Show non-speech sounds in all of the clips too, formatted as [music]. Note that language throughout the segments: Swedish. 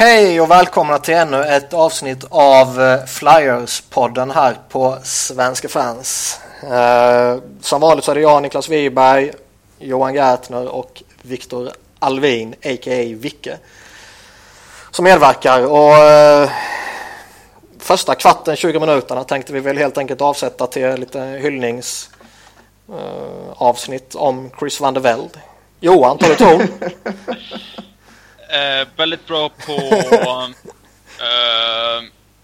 Hej och välkomna till ännu ett avsnitt av eh, Flyers-podden här på Svenska fans. Eh, som vanligt så är det jag, Niklas Wiberg, Johan Gärtner och Viktor Alvin, a.k.a. Vicke, som medverkar. Och eh, första kvarten, 20 minuterna tänkte vi väl helt enkelt avsätta till lite hyllningsavsnitt eh, om Chris van der Velde. Johan, tar du ton? [laughs] Eh, väldigt bra på... [laughs] eh,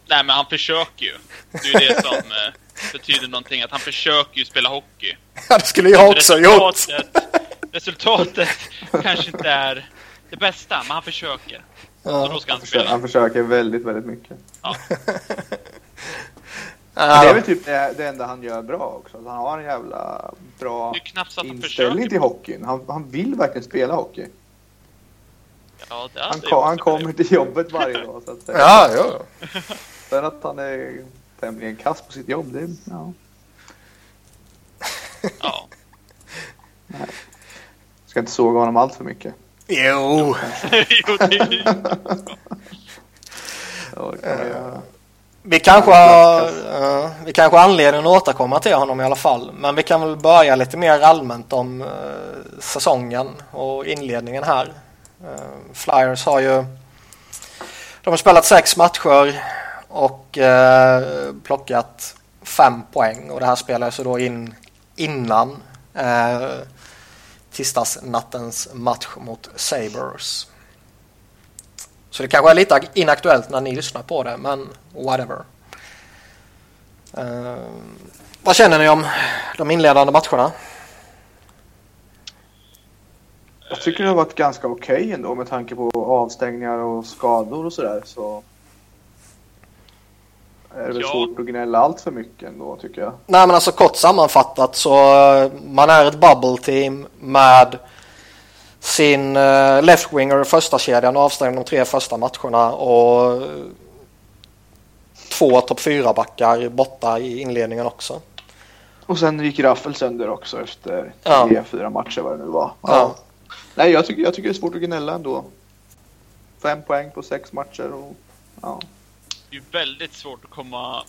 nej, men han försöker ju. Det är ju det som eh, betyder någonting. Att han försöker ju spela hockey. [laughs] Ja, det skulle jag också gjort. Resultatet, resultatet [laughs] kanske inte är det bästa, men han försöker. Ska han Han försöker, han försöker väldigt, väldigt mycket. Ja. Det är Ja, väl typ det, det enda han gör bra också. Han har en jävla bra inställning försöker. till hockeyn. Han, han vill verkligen spela hockey. Ja, Han, kom, han kommer till jobbet varje dag så att säga. ja, ja. Sen att han är tämligen kass på sitt jobb, det ja. Ja. Ska inte såga honom allt för mycket. Jo. jo, det, Ja, det kan man göra. Vi kanske, har, eh, vi kanske har anledning att återkomma till honom i alla fall. Men vi kan väl börja lite mer allmänt om eh, säsongen och inledningen här. Ehm, Flyers har ju de har spelat sex matcher och eh, plockat fem poäng och det här spelades då in innan eh, tisdagsnattens match mot Sabres. Så det kanske är lite inaktuellt när ni lyssnar på det, men whatever. Eh, vad känner ni om de inledande matcherna? Jag tycker det har varit ganska okej ändå med tanke på avstängningar och skador och sådär. Så är det väl Ja. svårt att gnälla allt för mycket ändå tycker jag. Nej men alltså kort sammanfattat så eh, man är ett bubble team med sin uh, left winger i första kedjan avstängd de tre första matcherna och eh, två topp fyra backar borta i inledningen också. Och sen gick Raffel sönder också efter Ja. tre, fyra matcher vad det nu var. Ja. Nej, jag tycker, jag tycker det är svårt att gnälla ändå. Fem poäng på sex matcher och ja. det är ju väldigt svårt att komma...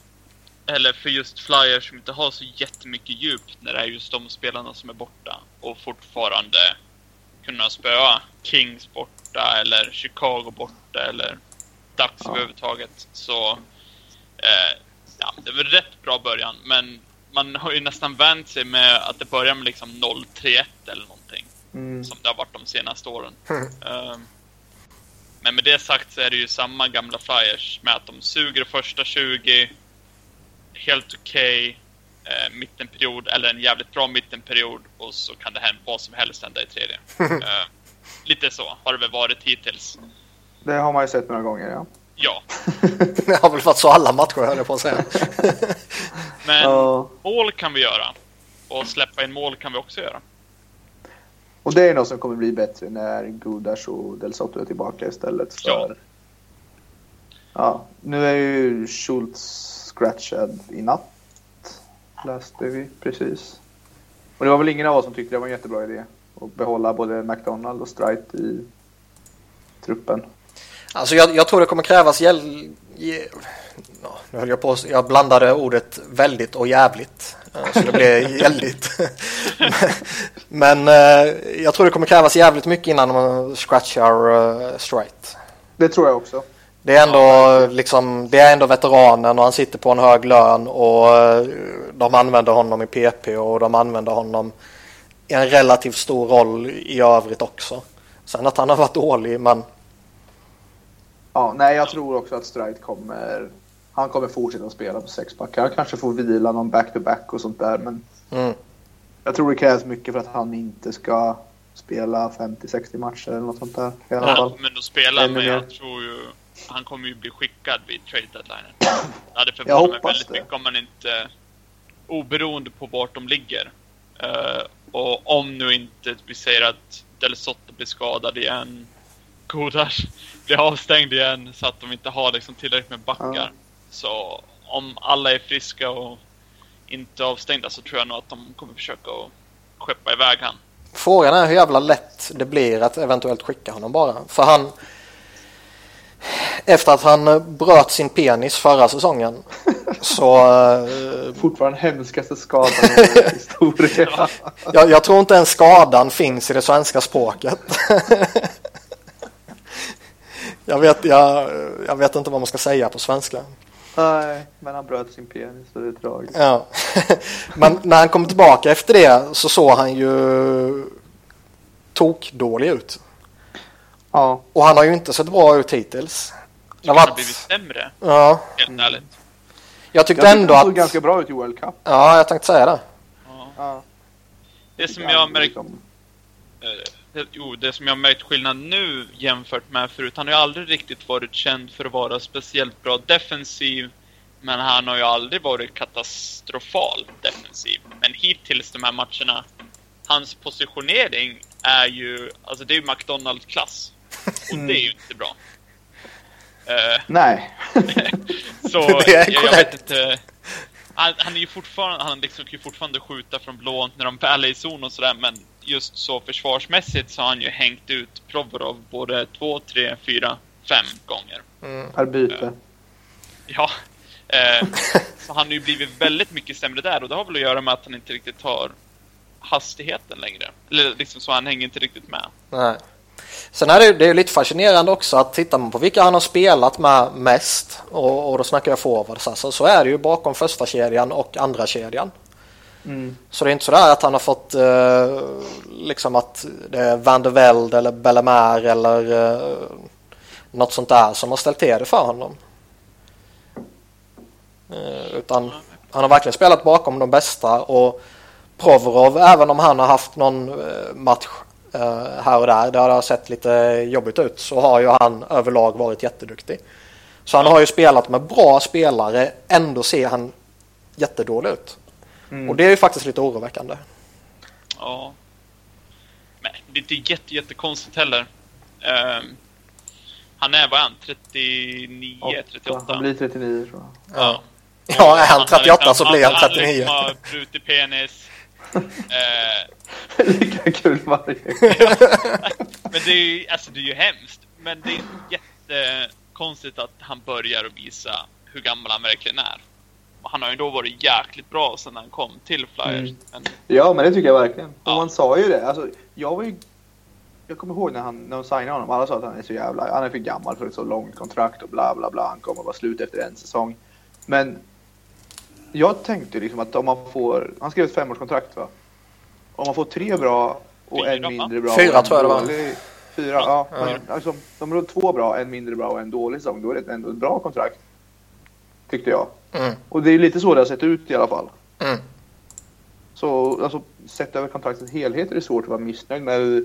Eller för just Flyers som inte har så jättemycket djup när det är just de spelarna som är borta. Och fortfarande kunna spöa Kings borta eller Chicago borta eller Ducks Ja. överhuvudtaget. Så... Eh, ja, det var rätt bra början, men man har ju nästan vänt sig med att det börjar med liksom 0-3-1 eller någonting. Mm. Som det har varit de senaste åren. [laughs] Mm. Ehm, men med det sagt så är det ju samma gamla Flyers med att de suger första 20, helt okej eh, mittenperiod, eller en jävligt bra mittenperiod och så kan det hända vad som helst hända i tredje. [laughs] Ehm, lite så har det väl varit hittills. Det har man ju sett några gånger ja. Ja, [laughs] Det har väl varit så alla matcher höll jag på att säga. men Ja. mål kan vi göra. Och släppa in mål kan vi också göra. Och det är något som kommer bli bättre när Gudas och Del Soto är tillbaka istället för... Ja. Ja, nu är ju Schultz scratchad i natt. Läste vi precis. Och det var väl ingen av oss som tyckte det var en jättebra idé. Att behålla både McDonald och Strite i truppen. Alltså jag, jag tror det kommer krävas Ja, nu höll jag på Jag blandade ordet väldigt och jävligt. Eh, Så det blev gäldigt. Men eh, jag tror det kommer krävas jävligt mycket innan man scratchar uh, Strite. Det tror jag också. Det är ändå liksom, det är ändå veteranen och han sitter på en hög lön och eh, de använder honom i PP och de använder honom i en relativt stor roll i övrigt också. Sen att han har varit dålig men Ja, nej, jag tror också att Strite kommer... Han kommer fortsätta att spela på sexpack. Han kanske får vila någon back-to-back och sånt där. Men mm. jag tror det krävs mycket för att han inte ska spela 50-60 matcher eller något sånt där. I alla Ja, fall. men då spelar men mer. jag tror ju han kommer ju bli skickad vid trade deadline. [clears throat] Det hade Jag förvånat mig hoppas väldigt det. mycket om man inte oberoende på vart de ligger. Eh, och om nu inte vi säger att Del Soto blir skadad igen, Godas blir avstängd igen så att de inte har liksom tillräckligt med backar. Ja. Så om alla är friska och inte avstängda så tror jag nog att de kommer försöka att skeppa iväg han. Frågan är hur jävla lätt det blir att eventuellt skicka honom bara. För han... efter att han bröt sin penis förra säsongen. [laughs] så... eh, Fortfarande hemskaste skadan i [laughs] historien. jag, jag tror inte ens skadan finns i det svenska språket. [laughs] jag, vet, jag, jag vet inte vad man ska säga på svenska. Nej, men han bröt sin penis och det är tragiskt. Ja. [laughs] Men när han kom tillbaka efter det så såg han ju tokdålig ut. Ja, Och han har ju inte sett bra ut hittills. Det har Han har varit... blivit sämre, Ja, helt ärligt. jag tyckte jag ändå han såg att... ganska bra ut i World Cup. Ja, jag tänkte säga det. Ja. Ja, Det som jag har märkt liksom- Eh, jo, det som jag har märkt skillnad nu jämfört med förut. Han har ju aldrig riktigt varit känd för att vara speciellt bra defensiv. Men han har ju aldrig varit katastrofal defensiv. Men hittills de här matcherna, hans positionering är ju, alltså det är ju McDonald-klass. Och det är ju inte bra. [laughs] Eh, Nej. [laughs] så [laughs] Det är jag, jag vet inte. Han, han är ju fortfarande, han liksom kan ju fortfarande skjuta från blå när de väl är i zon och sådär, men just så försvarsmässigt så har han ju hängt ut Provorov både två, tre, fyra, fem gånger. Här byte. Ja. Eh, [laughs] så han har ju blivit väldigt mycket sämre där och det har väl att göra med att han inte riktigt har hastigheten längre. Eller liksom så han hänger inte riktigt med. Nej. Sen är det, det är ju lite fascinerande också att tittar man på vilka han har spelat med mest och, och då snackar jag forwards alltså, så är det ju bakom första kedjan och andra kedjan. Mm. Så det är inte sådär att han har fått eh, liksom att det är Van der Velde eller Bellemare eller eh, något sånt där som har ställt till det för honom. Eh, utan han har verkligen spelat bakom de bästa och Provorov, även om han har haft någon eh, match eh, här och där där det har sett lite jobbigt ut så har ju han överlag varit jätteduktig. Så han har ju spelat med bra spelare, ändå ser han jättedålig ut. Mm. Och det är ju faktiskt lite oroväckande. Ja. Men det är inte jätte, jättekonstigt heller. Ehm, han är, vad är han? 39, Åtta. 38? Han blir 39 tror jag. Ja. Ja, är han har 38 liksom- så blir han Han 39. liksom har brutit penis. [laughs] Eh, Lika kul varje gång. [laughs] men det är ju, alltså det är ju hemskt. Men det är jättekonstigt att han börjar att visa hur gammal han verkligen är. Och han har ju då varit jäkligt bra sedan han kom till Flyers. Mm. Men, Ja, men det tycker jag verkligen. Och Ja. man sa ju det. Alltså, jag var ju... Jag kommer ihåg när, han, när de signade honom. Alla sa att han är så jävla... Han är för gammal för ett så långt kontrakt och bla bla bla. Han kommer vara slut efter en säsong. Men jag tänkte liksom att om man får... Han skrev ett femårskontrakt va? Om man får tre bra och Fyra, en mindre bra Fyra och en tror jag det var. dålig- Fyra, ja. Ja. Men, alltså, de har två bra, en mindre bra och en dålig säsong. Då är det ändå ett bra kontrakt. Tyckte jag. Mm. Och det är lite så det har sett ut i alla fall. Mm. Så alltså, sett över kontraktets helhet är det svårt att vara missnöjd med,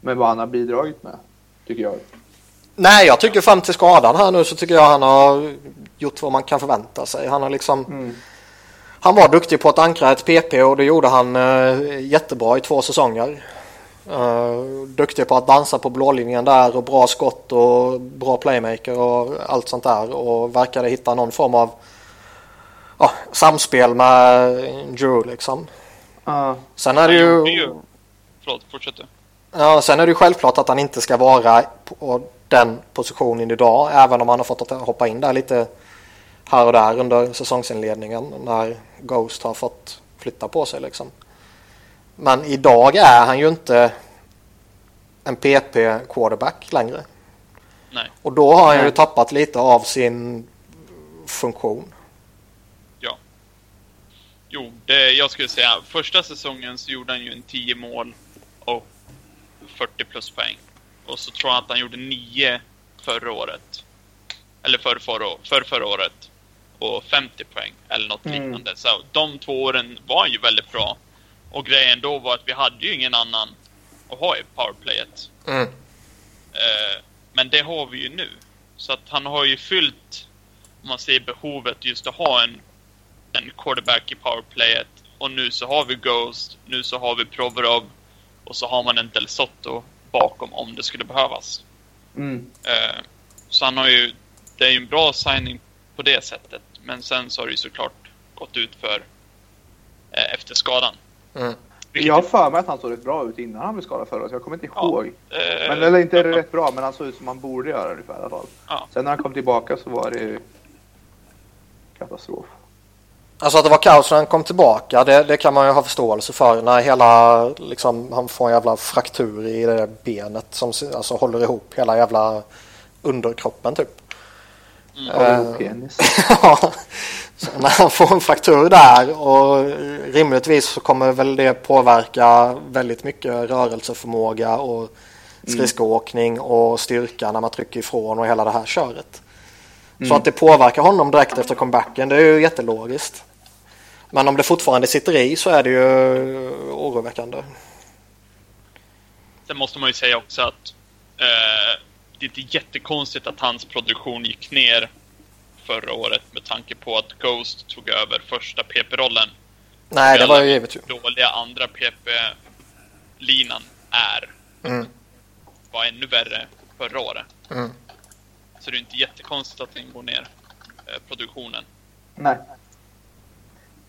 med vad han har bidragit med. Tycker jag. Nej, jag tycker fram till skadan här nu så tycker jag han har gjort vad man kan förvänta sig. Han har liksom Mm. Han var duktig på att ankra ett PP och det gjorde han eh, jättebra i två säsonger. Eh, duktig på att dansa på blålinjen där och bra skott och bra playmaker och allt sånt där och verkade hitta någon form av ja, samspel med Drew liksom. Ja. Sen är det ju... Förlåt, fortsätt du. ja, sen är det ju självklart att han inte ska vara på den positionen idag även om han har fått att hoppa in där lite här och där under säsongsinledningen när Ghost har fått flytta på sig liksom. Men idag är han ju inte en PP quarterback längre. Nej. Och då har han ju Nej. tappat lite av sin funktion. Ja. Jo, det, jag skulle säga första säsongen så gjorde han ju en 10 mål och 40 plus poäng. Och så tror jag att han gjorde 9 förra året. Eller för förra, för förra året. Och 50 poäng eller något Mm. liknande. Så de två åren var han ju väldigt bra. Och grejen då var att vi hade ju ingen annan att ha i powerplayet. Mm. Eh, men det har vi ju nu. Så att han har ju fyllt, om man säger behovet just att ha en, en quarterback i powerplayet. Och nu så har vi Ghost, nu så har vi Provorov och så har man en Del Sotto bakom om det skulle behövas. Mm. Eh, så han har ju, det är ju en bra signing på det sättet. Men sen så har det ju såklart gått ut för eh, efter skadan. Mm. Jag har för mig att han såg rätt bra ut innan han blev skadad förra året. Jag kommer inte Ja. ihåg. eh, Men eller inte rätt bra, men han såg ut som han borde göra ungefär i alla fall. Ja. Sen när han kom tillbaka så var det katastrof. Alltså att det var kaos när han kom tillbaka, det, det kan man ju ha förståelse för. När hela, liksom, han får en jävla fraktur i det där benet som alltså, håller ihop hela jävla underkroppen typ. Håller Eh. penis. [laughs] Ja, så när han får en fraktur där och rimligtvis så kommer väl det påverka väldigt mycket rörelseförmåga och skridskoåkning och styrka när man trycker ifrån och hela det här köret. Så att det påverkar honom direkt efter comebacken det är ju jättelogiskt. Men om det fortfarande sitter i så är det ju oroväckande. Sen måste man ju säga också att eh, det är inte jättekonstigt att hans produktion gick ner förra året med tanke på att Ghost tog över första PP-rollen. Nej, det var ju givet. Dåliga andra PP-linan är. Mm. Var ännu värre förra året. Mm. Så det är inte jättekonstigt att den går ner, eh, produktionen. Nej.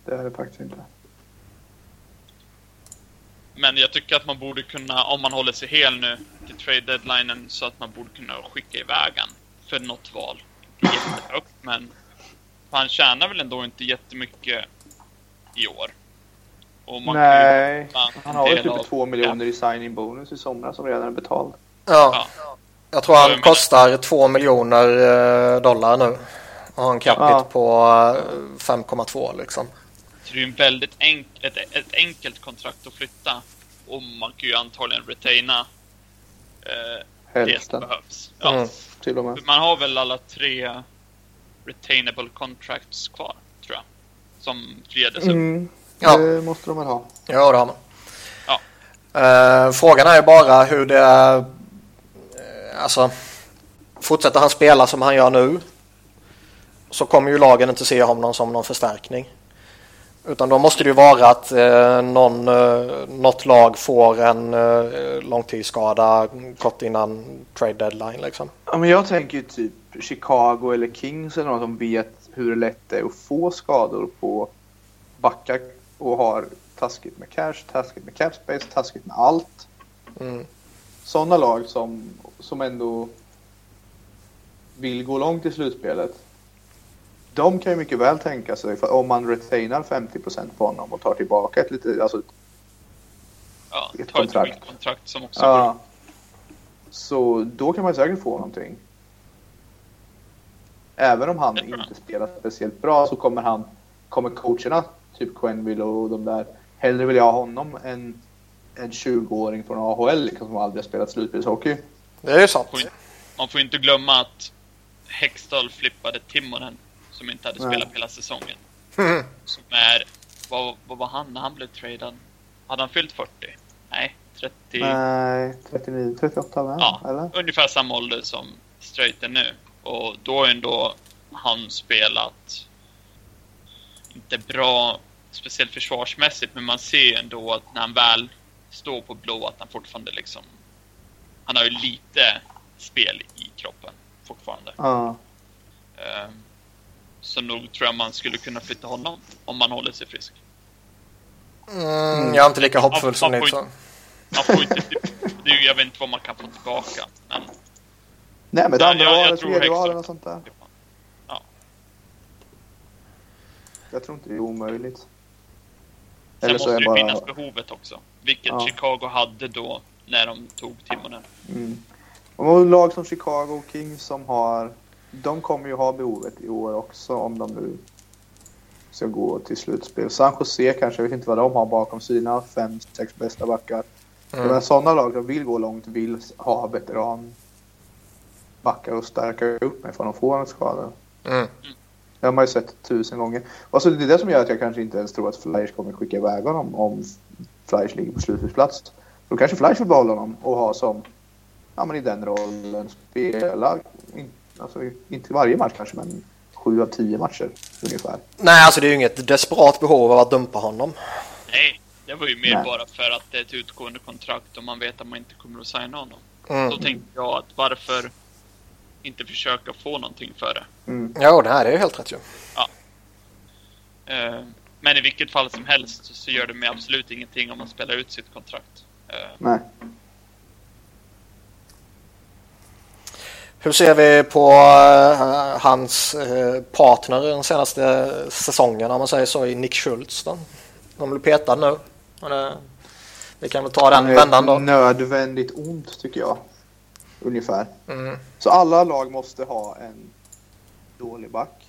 Det är det faktiskt inte. Men jag tycker att man borde kunna, om man håller sig hel nu till trade deadlinen, så att man borde kunna skicka iväg han för något val. Jättehögt, men han tjänar väl ändå inte jättemycket i år. Och man kan ju Nej. Han har ju del typ av- 2 miljoner i signing bonus i somras som redan är betald. Ja, Ja. jag tror han kostar 2 miljoner eh, dollar nu. Och har en capita Ja. på eh, 5,2 liksom. Så det är ju en väldigt enk ett, ett enkelt kontrakt att flytta. Och man kan ju antagligen retaina eh, det som Hälften behövs. Ja. Mm. till och med. Man har väl alla tre retainable contracts kvar, tror jag. Som friades upp. Mm. Ja. Det måste de väl ha. Ja, det har man. Ja. Eh, frågan är ju bara hur det... eh, alltså, fortsätter han spela som han gör nu så kommer ju lagen inte se honom som någon förstärkning. Utan då måste det ju vara att eh, någon, eh, något lag får en eh, långtidsskada kort innan trade deadline liksom. Ja, men jag tänker ju typ Chicago eller Kings eller någon som vet hur lätt det är att få skador på backar och har taskigt med cash, taskigt med cap space, taskigt med allt. Mm. Sådana lag som, som ändå vill gå långt i slutspelet. De kan ju mycket väl tänka sig, för om man retainar 50% på honom och tar tillbaka ett lite, alltså Ja, Ett ta ett kontrakt. som också går Ja. Så då kan man säkert få någonting. Även om han inte spelar speciellt bra så kommer han, kommer coacherna, typ Quenville och de där, hellre vilja ha honom än en 20-åring från AHL liksom, som aldrig har spelat slutspelshockey. Det är ju sant. Ju- Man får ju inte glömma att Hextall flippade Timonen som inte hade spelat hela säsongen. [laughs] Som är, vad, vad var han när han blev tradad? Hade han fyllt 40? Nej, 30? Nej, 39, 38 va? Ja, Eller? ungefär samma ålder som Straight är nu. Och då har ändå han spelat inte bra, speciellt försvarsmässigt, men man ser ändå att när han väl står på blå att han fortfarande liksom... Han har ju lite spel i kroppen fortfarande. Ja. Ehm, Så nog tror jag man skulle kunna flytta honom om man håller sig frisk. Mm, jag är inte lika hoppfull Man- som man ni får så. Man får inte, det jag vet inte vad man kan få tillbaka, men... Nej men Ja, andra valet, tredje valet och sånt där. Ja. Jag tror inte det är omöjligt. Sen Eller så måste det bara... finnas behovet också. Vilket Ja. Chicago hade då när de tog Timonen. Mm. Och lag som Chicago och Kings som har... De kommer ju ha behovet i år också om de nu ska gå till slutspel. San Jose kanske, jag vet inte vad de har bakom sina fem, sex bästa backar. Mm. Men sådana lag som vill gå långt vill ha veteran backar och stärka upp med för de får en skada. Mm. Det har man ju sett tusen gånger. Och så det är det som gör att jag kanske inte ens tror att Flyers kommer skicka iväg honom om Flyers ligger på slutspelsplats. Då kanske Flyers vill behålla honom och ha som, ja men i den rollen, spela, alltså inte varje match kanske men sju av tio matcher ungefär. Nej, alltså det är ju inget desperat behov av att dumpa honom. Nej, det var ju mer Nej. bara för att det är ett utgående kontrakt och man vet att man inte kommer att signa honom. Mm. Då tänkte jag att varför inte försöka få någonting för det. Mm. Jo, det här är ju helt rätt ju. Eh, Men i vilket fall som helst så gör det mig absolut ingenting om man spelar ut sitt kontrakt. Eh, Nej. Hur ser vi på eh, hans eh, partner den senaste säsongen om man säger så i Nick Schultz då? De blir petad nu. Vi kan väl ta den vändan då. Nödvändigt ont tycker jag. Ungefär. Mm. Så alla lag måste ha en dålig back.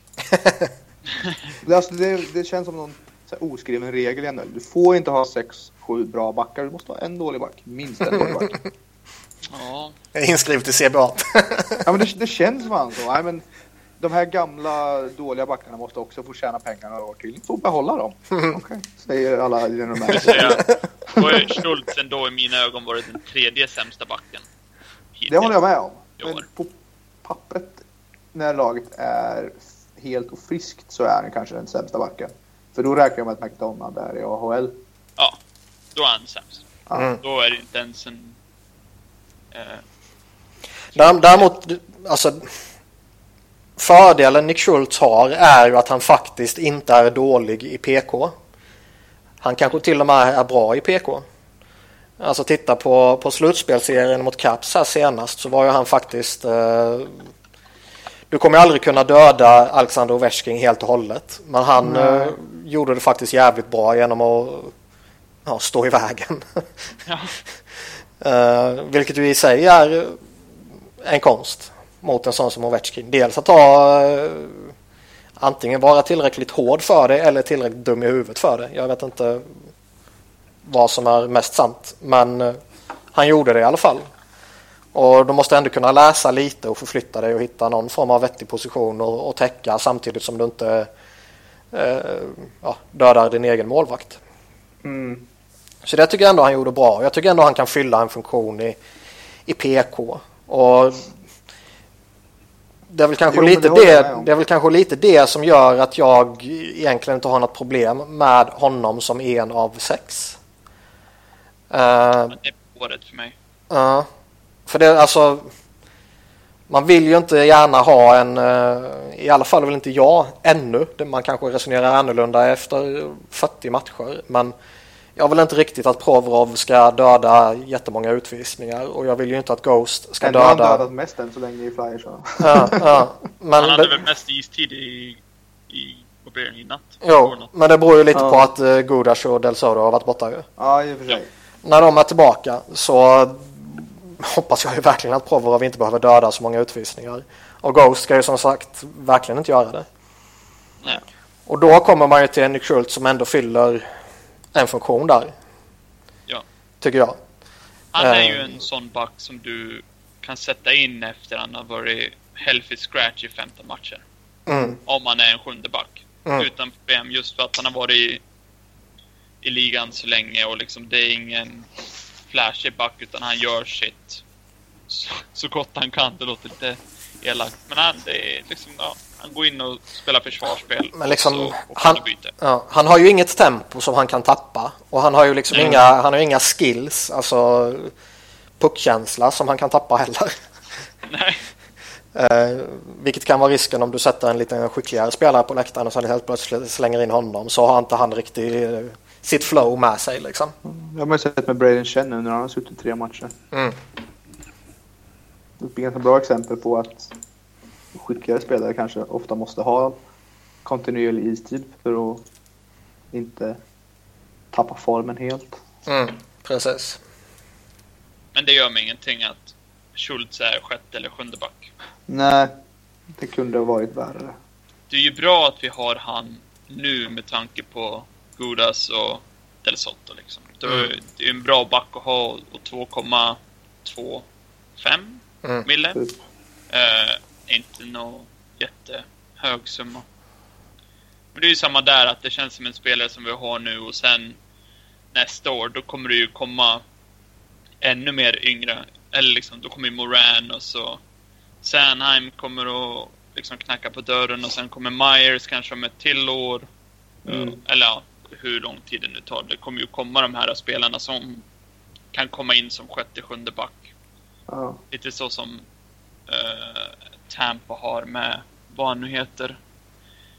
det, [laughs] alltså, det, det känns som någon så här, oskriven regel i. Du får inte ha sex, sju bra backar. Du måste ha en dålig back. Minst en dålig back. [laughs] ja, [laughs] inskrivet i CBA. [laughs] Ja, men det, det känns fan så. Nej, men de här gamla dåliga backarna måste också få tjäna pengar några år till. Får behålla dem. [laughs] Okej, säger alla jag. Då är Schultz ändå i mina ögon varit den tredje sämsta backen. Det håller jag med om. i Men på pappret, när laget är helt och friskt, så är han kanske den sämsta backen. För då räknar jag med att McDonald är i AHL. Ja, då är han sämst. Mm. Då är det inte ens en... Eh, Därem- Däremot, alltså fördelen Nick Schultz har är ju att han faktiskt inte är dålig i PK. Han kanske till och med är bra i PK. Alltså titta på, på slutspelserien mot Caps här senast så var ju han faktiskt eh, du kommer aldrig kunna döda Alexander Ovechkin helt och hållet. Men han Nej. eh, gjorde det faktiskt jävligt bra genom att ja, stå i vägen. ja. [laughs] Uh, vilket ju i sig är en konst mot en sån som Ovechkin. Dels att ha uh, eh, antingen vara tillräckligt hård för det eller tillräckligt dum i huvudet för det. Jag vet inte vad som är mest sant. Men uh, han gjorde det i alla fall. Och du måste ändå kunna läsa lite och förflytta dig och hitta någon form av vettig position och, och täcka samtidigt som du inte ja, dödar din egen målvakt. Mm. Så det tycker jag ändå han gjorde bra. Jag tycker ändå han kan fylla en funktion i, i PK. Och det är, väl kanske Jo, lite det det, det är väl kanske lite det som gör att jag egentligen inte har något problem med honom som en av sex. Men det är året för mig. Ja, för det alltså man vill ju inte gärna ha en, eh, i alla fall vill inte jag ännu, man kanske resonerar annorlunda efter 40 matcher, men jag vill inte riktigt att Provorov ska döda jättemånga utvisningar och jag vill ju inte att Ghost ska Ändå har han döda. dödat mest än så länge i Flyers. Så. Ja, ja, men Han hade väl mest istid i... i? I natt? jo, men det beror ju lite Ja. på att uh, Gudas och Del Soto har varit borta ju. Ja, i och för sig. när de är tillbaka så hoppas jag ju verkligen att Provorov inte behöver döda så många utvisningar. Och Ghost ska ju som sagt verkligen inte göra det. Nej. Och då kommer man ju till en Schultz som ändå fyller en funktion där. Ja. Tycker jag. Han är ju en sån back som du kan sätta in efter han har varit healthy scratch i 15 matcher. Mm. Om han är en sjunde back. Mm. Utan problem just för att han har varit i, i ligan så länge och liksom det är ingen flashig back utan han gör sitt så, så gott han kan. Det låter lite elakt. Men han, det är liksom, ja, går in och spelar försvarsspel. Men liksom, och så och han-. Ja, han har ju inget tempo som han kan tappa. Och han har ju liksom Mm. inga, han har inga skills, alltså puckkänsla som han kan tappa heller. [laughs] Nej. Eh, vilket kan vara risken om du sätter en lite skickligare spelare på läktaren och sen helt plötsligt slänger in honom så har inte han riktigt eh, sitt flow med sig liksom. Jag har man ju sett med Braden Chen nu när han har suttit tre matcher. Mm. Det är ett ganska bra exempel på att skickligare spelare kanske ofta måste ha kontinuerlig istid för att inte tappa formen helt. Mm, precis. Men det gör mig ingenting att Schultz är sjätte eller sjunde back. Nej, det kunde ha varit värre. Det är ju bra att vi har han nu med tanke på Gudas och Del Sotto liksom. Det är, Mm. det är en bra back att ha och 2,25 Mm. mille. Typ. Eh, inte någon jättehög summa. Men det är ju samma där att det känns som en spelare som vi har nu och sen nästa år då kommer det ju komma ännu mer yngre. Eller liksom då kommer ju Moran och så Sanheim kommer att liksom knacka på dörren och sen kommer Myers kanske om ett till år. Mm. Eh, Eller ja, hur lång tid det nu tar. Det kommer ju komma de här spelarna som kan komma in som sjätte, sjunde back. Ja. Lite så som eh, Tampa har med, vad han nu heter.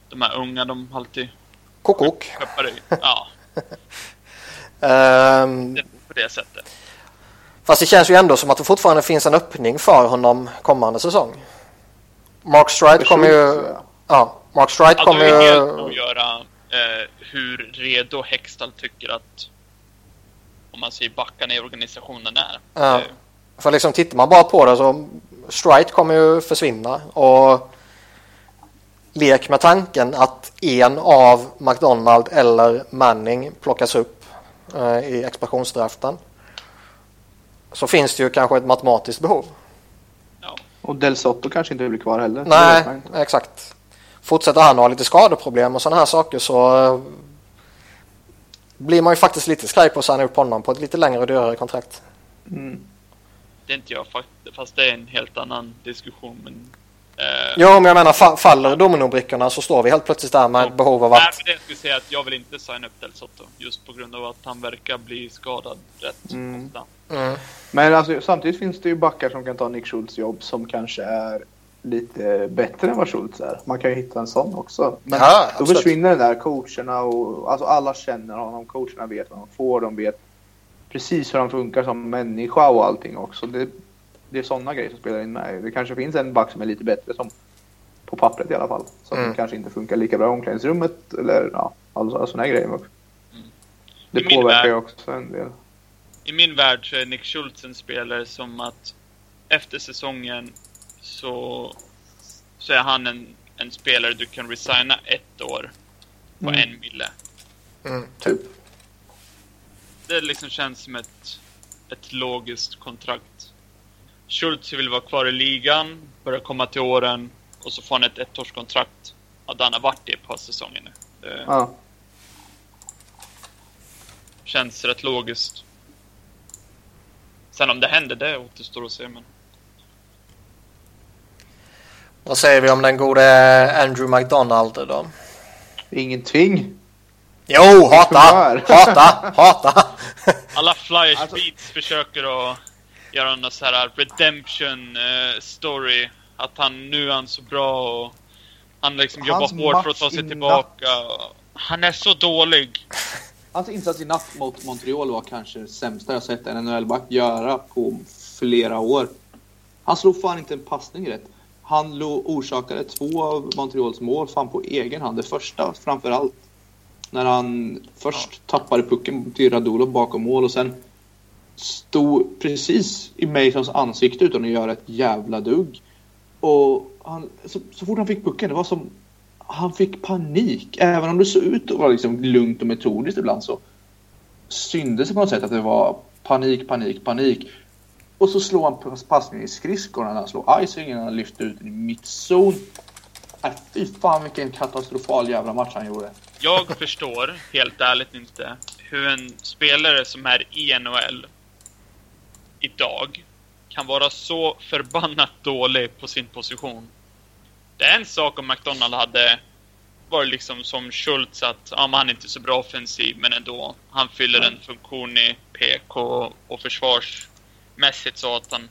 De här unga, de alltid... kokok. [laughs] Ja, det, på det sättet. fast det känns ju ändå som att det fortfarande finns en öppning för honom kommande säsong. Mark Stride kommer ju... Ja. Mark Stride Ja, kommer det är helt att ju... göra eh, hur redo Hextall tycker att om man säger backarna i organisationen är. Ja. För liksom tittar man bara på det så Stride kommer ju försvinna och lek med tanken att en av McDonald eller Manning plockas upp eh, i expansionsdraften. Så finns det ju kanske ett matematiskt behov. ja. Och Del Sotto kanske inte blir kvar heller. Nej, exakt. Fortsätter han ha lite skadeproblem och sådana här saker så eh, blir man ju faktiskt lite skraj på att signa upp honom på ett lite längre och dyrare kontrakt. Mm. Det är inte jag fast det är en helt annan diskussion. Men, eh, Jo, men jag menar fa- faller dominobrickorna så står vi helt plötsligt där med ett behov av Nej, att... men det jag skulle säga att jag vill inte signa upp Del Sotto. Just på grund av att han verkar bli skadad rätt Mm. ofta. Mm. Men alltså, samtidigt finns det ju backar som kan ta Nick Schultz jobb som kanske är lite bättre än vad Schultz är. Man kan ju hitta en sån också. Men Ja, då absolut. försvinner det där coacherna och alltså alla känner honom. Coacherna vet vad de får. De vet precis hur han funkar som människa och allting också. Det, det är sådana grejer som spelar in med. Det kanske finns en back som är lite bättre som på pappret i alla fall. Som Mm. kanske inte funkar lika bra i omklädningsrummet eller ja, alla sådana grejer. Det I min påverkar ju också en del. I min värld så är Nick Schultz en spelare som att efter säsongen så, så är han en, en spelare du kan resigna ett år på Mm. en mille. Mm. Typ. Det liksom känns som ett, ett logiskt kontrakt. Schultz vill vara kvar i ligan, börja komma till åren och så får han ett ettårskontrakt. Ja, där han har varit i ett par säsonger nu. Det Ja. känns rätt logiskt. Sen om det händer, det återstår att se. Men... Vad säger vi om den gode Andrew McDonald då? Ingenting. Jo, hata! [laughs] Hata! Hata! Alla Flyers Alltså- beats försöker att göra någon så här redemption eh, story. Att han nu är han så bra och han liksom Hans jobbar hårt för att ta sig tillbaka. Han är så dålig. Hans insats i natt mot Montreal var kanske det sämsta jag sett en NHL-back göra på flera år. Han slog fan inte en passning rätt. Han lo- orsakade två av Montreals mål fan på egen hand. Det första framför allt. När han först tappade pucken till Radulov bakom mål och sen stod precis i Masons ansikte utan att göra ett jävla dugg. Och han, så, så fort han fick pucken, det var som han fick panik. Även om det såg ut att vara liksom lugnt och metodiskt ibland så syntes det på något sätt att det var panik, panik, panik. Och så slår han pass- passningen i skridskorna när han slår icingen, han lyfter ut den i mittzon. Äh, fy fan vilken katastrofal jävla match han gjorde. Jag förstår helt ärligt inte hur en spelare som är i NHL idag kan vara så förbannat dålig på sin position. Det är en sak om McDonald hade varit liksom som Schultz att ja, han är inte så bra offensiv men ändå. Han fyller en funktion i PK och försvarsmässigt så att han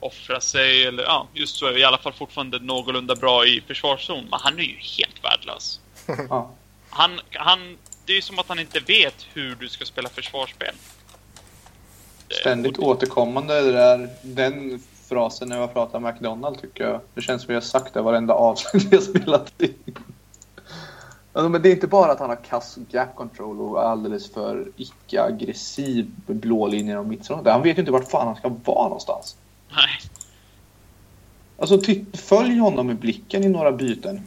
offrar sig eller ja, just så är i alla fall fortfarande någorlunda bra i försvarszon. Men han är ju helt värdelös. Ja. Han, han, det är ju som att han inte vet hur du ska spela försvarsspel. Det- Ständigt återkommande det där, den frasen när jag pratar McDonald tycker jag. Det känns som vi har sagt det varenda avsnitt [laughs] vi har spelat in. Alltså, men det är inte bara att han har kass gap control och alldeles för icke-aggressiv blå linjer och mittzon. Han vet ju inte vart fan han ska vara någonstans. Nej. Alltså titt, följ honom med blicken i några byten. Bara,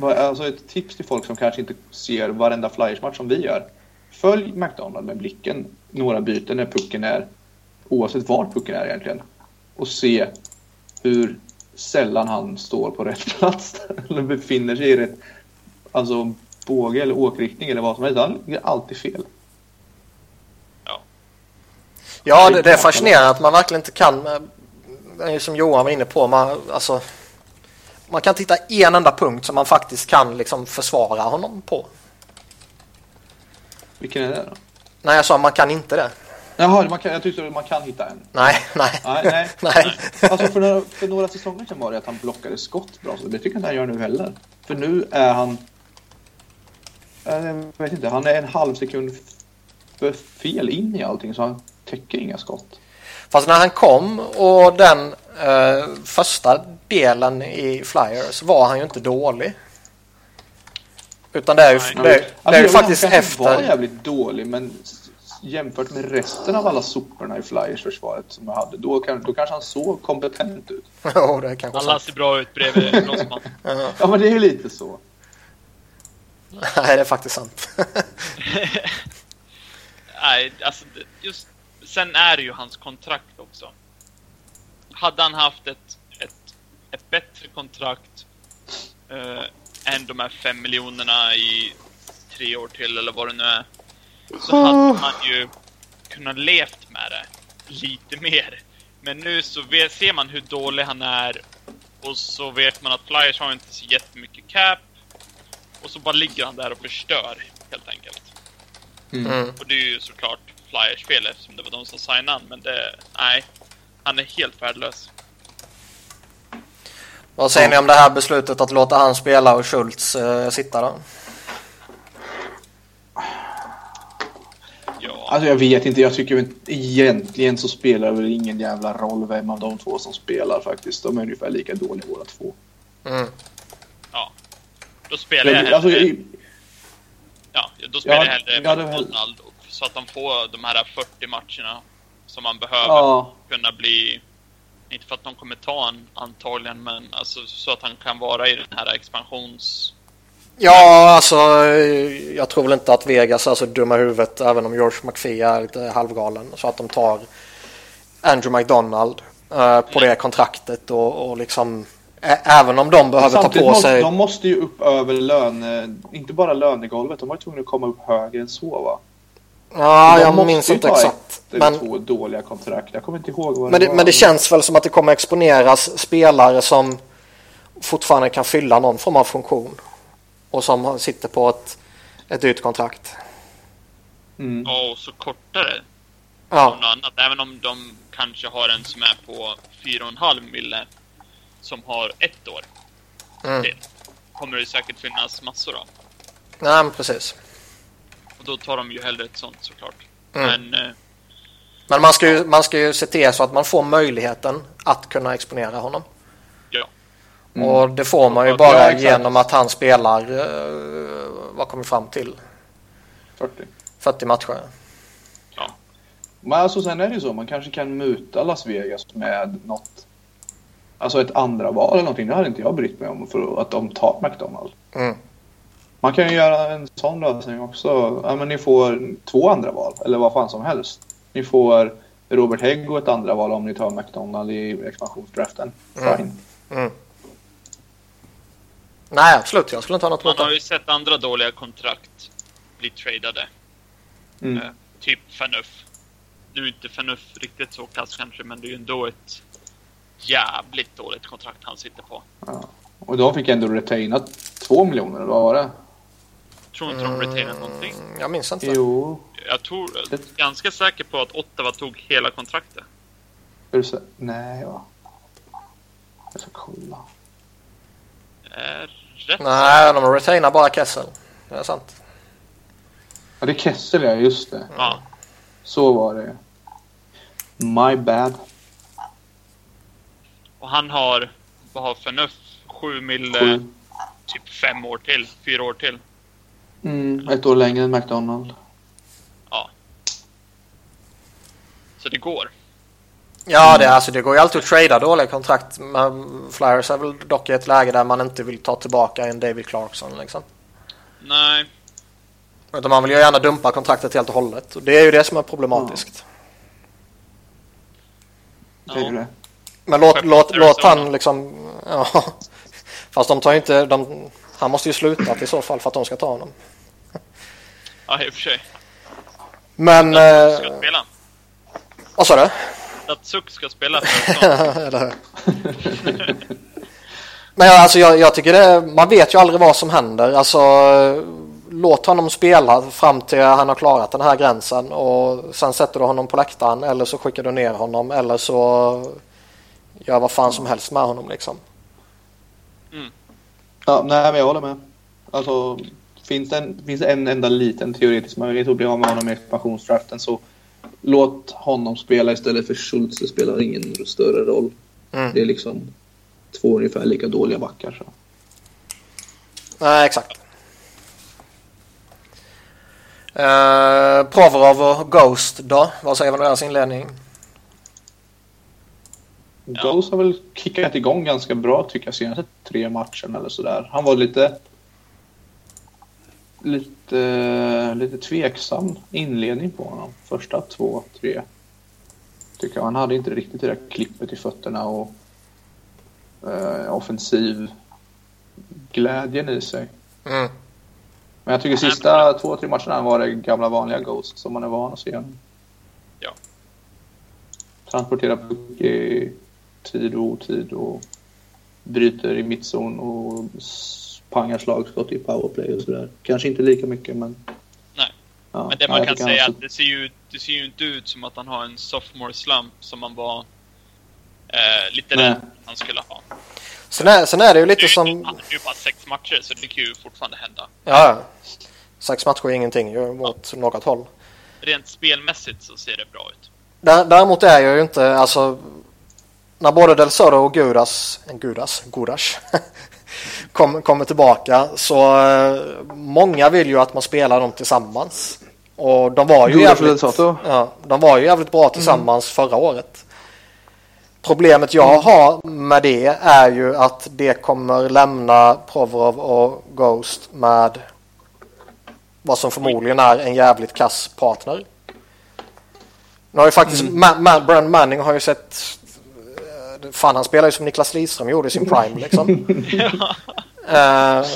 Alltså ett tips till folk som kanske inte ser varenda Flyers-match som vi gör. Följ McDonald med blicken några byten när pucken är, oavsett var pucken är egentligen. Och se hur sällan han står på rätt plats [laughs] eller befinner sig i rätt alltså, båge eller åkriktning eller vad som helst. Han är alltid fel. Ja, det, det är fascinerande att man verkligen inte kan, eh, det är ju som Johan var inne på, man, alltså, man kan inte hitta en enda punkt som man faktiskt kan liksom försvara honom på. Vilken är det då? Nej, jag sa man kan inte det. Jaha, man kan, jag tyckte man kan hitta en. Nej, nej. Nej, nej. [laughs] nej. Alltså för några, för några säsonger sedan var det att han blockade skott bra, så det tycker jag inte han gör nu heller. För nu är han... Jag vet inte, han är en halv sekund för fel in i allting så han täcker inga skott. Fast när han kom och den eh, första delen i Flyers var han ju inte dålig. Utan det är ju, Nej. det, det Alltså, är ju jag faktiskt han kanske var efter... jävligt dålig men jämfört med resten av alla soporna i Flyers försvaret som jag hade då, kan, då kanske han såg kompetent ut. [laughs] Jo, det är kanske Alla sant. ser bra ut bredvid [laughs] Grossman. Ja men det är ju lite så. Nej, det är faktiskt sant. [laughs] Nej, alltså det- just... Sen är det ju hans kontrakt också. Hade han haft ett, ett, ett bättre kontrakt eh, än de här fem miljonerna i tre år till eller vad det nu är. Så hade man ju kunnat levt med det lite mer. Men nu så vet, ser man hur dålig han är och så vet man att Flyers har inte så jättemycket cap. Och så bara ligger han där och förstör helt enkelt. Mm. Och det är ju såklart Flyers fel eftersom det var de som signade han, men det... Nej. Han är helt värdelös. Vad säger ni om det här beslutet att låta han spela och Schultz eh, sitta då? Ja. Alltså jag vet inte, jag tycker väl egentligen så spelar det väl ingen jävla roll vem av de två som spelar faktiskt. De är ungefär lika dåliga båda två. Mm. ja. Då spelar jag hellre... Alltså, i- Ja, då spelar Ja, jag hellre ja, Donald. Så att de får de här 40 matcherna som man behöver ja, kunna bli... Inte för att de kommer ta en antagligen, men alltså så att han kan vara i den här expansions... Ja, alltså jag tror väl inte att Vegas är så dumma huvudet även om George McPhee är lite halvgalen. Så att de tar Andrew McDonald eh, på det kontraktet och, och liksom ä- även om de behöver ta på måste, sig... de måste ju upp över löne... Inte bara lönegolvet, de var ju tvungna att komma upp högre än så va? Ja, jag måste minns inte exakt. Men, två dåliga kontrakt. Jag kommer inte ihåg vad men, det, var. men det känns väl som att det kommer exponeras spelare som fortfarande kan fylla någon form av funktion. Och som sitter på ett, ett dyrt kontrakt. Mm. Ja, och så kortare Ja, annat. Även om de kanske har en som är på 4,5 mille som har ett år Mm. till. Kommer det säkert finnas massor av. nej men precis. Och då tar de ju hellre ett sånt såklart. Mm. Men eh, Men man ska, ju, man ska ju se till så att man får möjligheten att kunna exponera honom. ja, Mm. Och det får man ju Ja, bara exakt. genom att han spelar, eh, vad kommer fram till, 40. 40 matcher. Men alltså sen är det ju så, man kanske kan muta Las Vegas med något. Alltså ett andra val eller någonting. Det hade inte jag brytt mig om för att de tar McDonald. Mm. Man kan ju göra en sån lösning också. Ja, men ni får två andra val eller vad fan som helst. Ni får Robert Hägg och ett andra val om ni tar McDonald i expansionsdraften. Mm. Fine. Mm. Nej, absolut. Jag skulle inte ha något man emot har det. ju sett andra dåliga kontrakt bli tradade. Mm. Eh, typ Fanuff. Nu är inte Fanuff riktigt så kass kanske, men det är ju ändå ett jävligt dåligt kontrakt han sitter på. Ja. Och de fick ändå retaina två miljoner, eller vad var det? Tror inte de retainade någonting. Mm, Jag minns inte. Jo. Jag tror, jag är Det- ganska säker på att Ottawa tog hela kontraktet. Är du så? Nej, va? Jag ska kolla. Är rätt Nej, de retainar bara Kessel. Det är sant. Ja, det är Kessel, ja. Just det. Ja. Så var det. My bad. Och han har, vad har Fanuff? 7 mille, Sju. typ fem år till. Fyra år till. Mm, ett år längre än McDonald. Så det går. Ja, det, alltså, det går ju alltid att trada dåliga kontrakt. Men Flyers är väl dock i ett läge där man inte vill ta tillbaka en David Clarkson. Liksom. Nej, Utan man vill ju gärna dumpa kontraktet helt och hållet. Och det är ju det som är problematiskt. Det är det. Men låt, låt, låt han liksom... Ja. [laughs] Fast de tar ju inte... De, han måste ju sluta i så fall för att de ska ta honom. ja i och för sig. Men... Datsuk Eh, ska spela. vad sa du? Datsuk ska spela. [laughs] Eller? Men jag, alltså, jag, jag tycker det, man vet ju aldrig vad som händer. Alltså, låt honom spela fram till han har klarat den här gränsen och sen sätter du honom på läktaren eller så skickar du ner honom eller så gör vad fan som helst med honom liksom. Mm. Ja, nej, men jag håller med. Alltså, finns det en, finns en enda liten teoretisk möjlighet att bli av med honom i expansionsdraften så låt honom spela istället för Schultz. Det spelar ingen större roll. Mm. Det är liksom två ungefär lika dåliga backar. Så. Nej, exakt. Uh, Provorov och Ghost då? Vad säger man om deras inledning? Ja. Ghost har väl kickat igång ganska bra tycker jag senaste tre matcherna eller sådär. Han var lite lite, lite tveksam inledning på honom. Första två, tre. Tycker jag. Han hade inte riktigt det där klippet i fötterna och eh, offensiv glädjen i sig. Mm. Men jag tycker sista två, tre matcherna var det gamla vanliga Ghost som man är van att se. Ja. Transportera puck i tid och otid och bryter i mittzon och pangar slagskott i powerplay och sådär. Kanske inte lika mycket men... Nej. Ja, Men det ja, man kan säga är att det ser, ju, det ser ju inte ut som att han har en sophomore slump som man var eh, lite rädd han skulle ha. Sen, är, sen är det ju lite som... Han är ju bara sex matcher så det kan ju fortfarande hända. Ja, ja. Sex matcher är ingenting ju mot något håll. Rent spelmässigt så ser det bra ut. Dä- Däremot är jag ju inte, alltså... När både Del Soto och Gudas, en Gudas, [laughs] kom, kommer tillbaka så eh, många vill ju att man spelar dem tillsammans. Och de var ju Gudas jävligt, ja, de var ju jävligt bra tillsammans förra året. Problemet jag har med det är ju att det kommer lämna Provorov och Ghost med vad som förmodligen är en jävligt kass partner. Nu har ju faktiskt Ma- Ma- Brand Manning har ju sett Fan han spelar ju som Niklas Lidström gjorde i sin prime liksom. [laughs] Eh,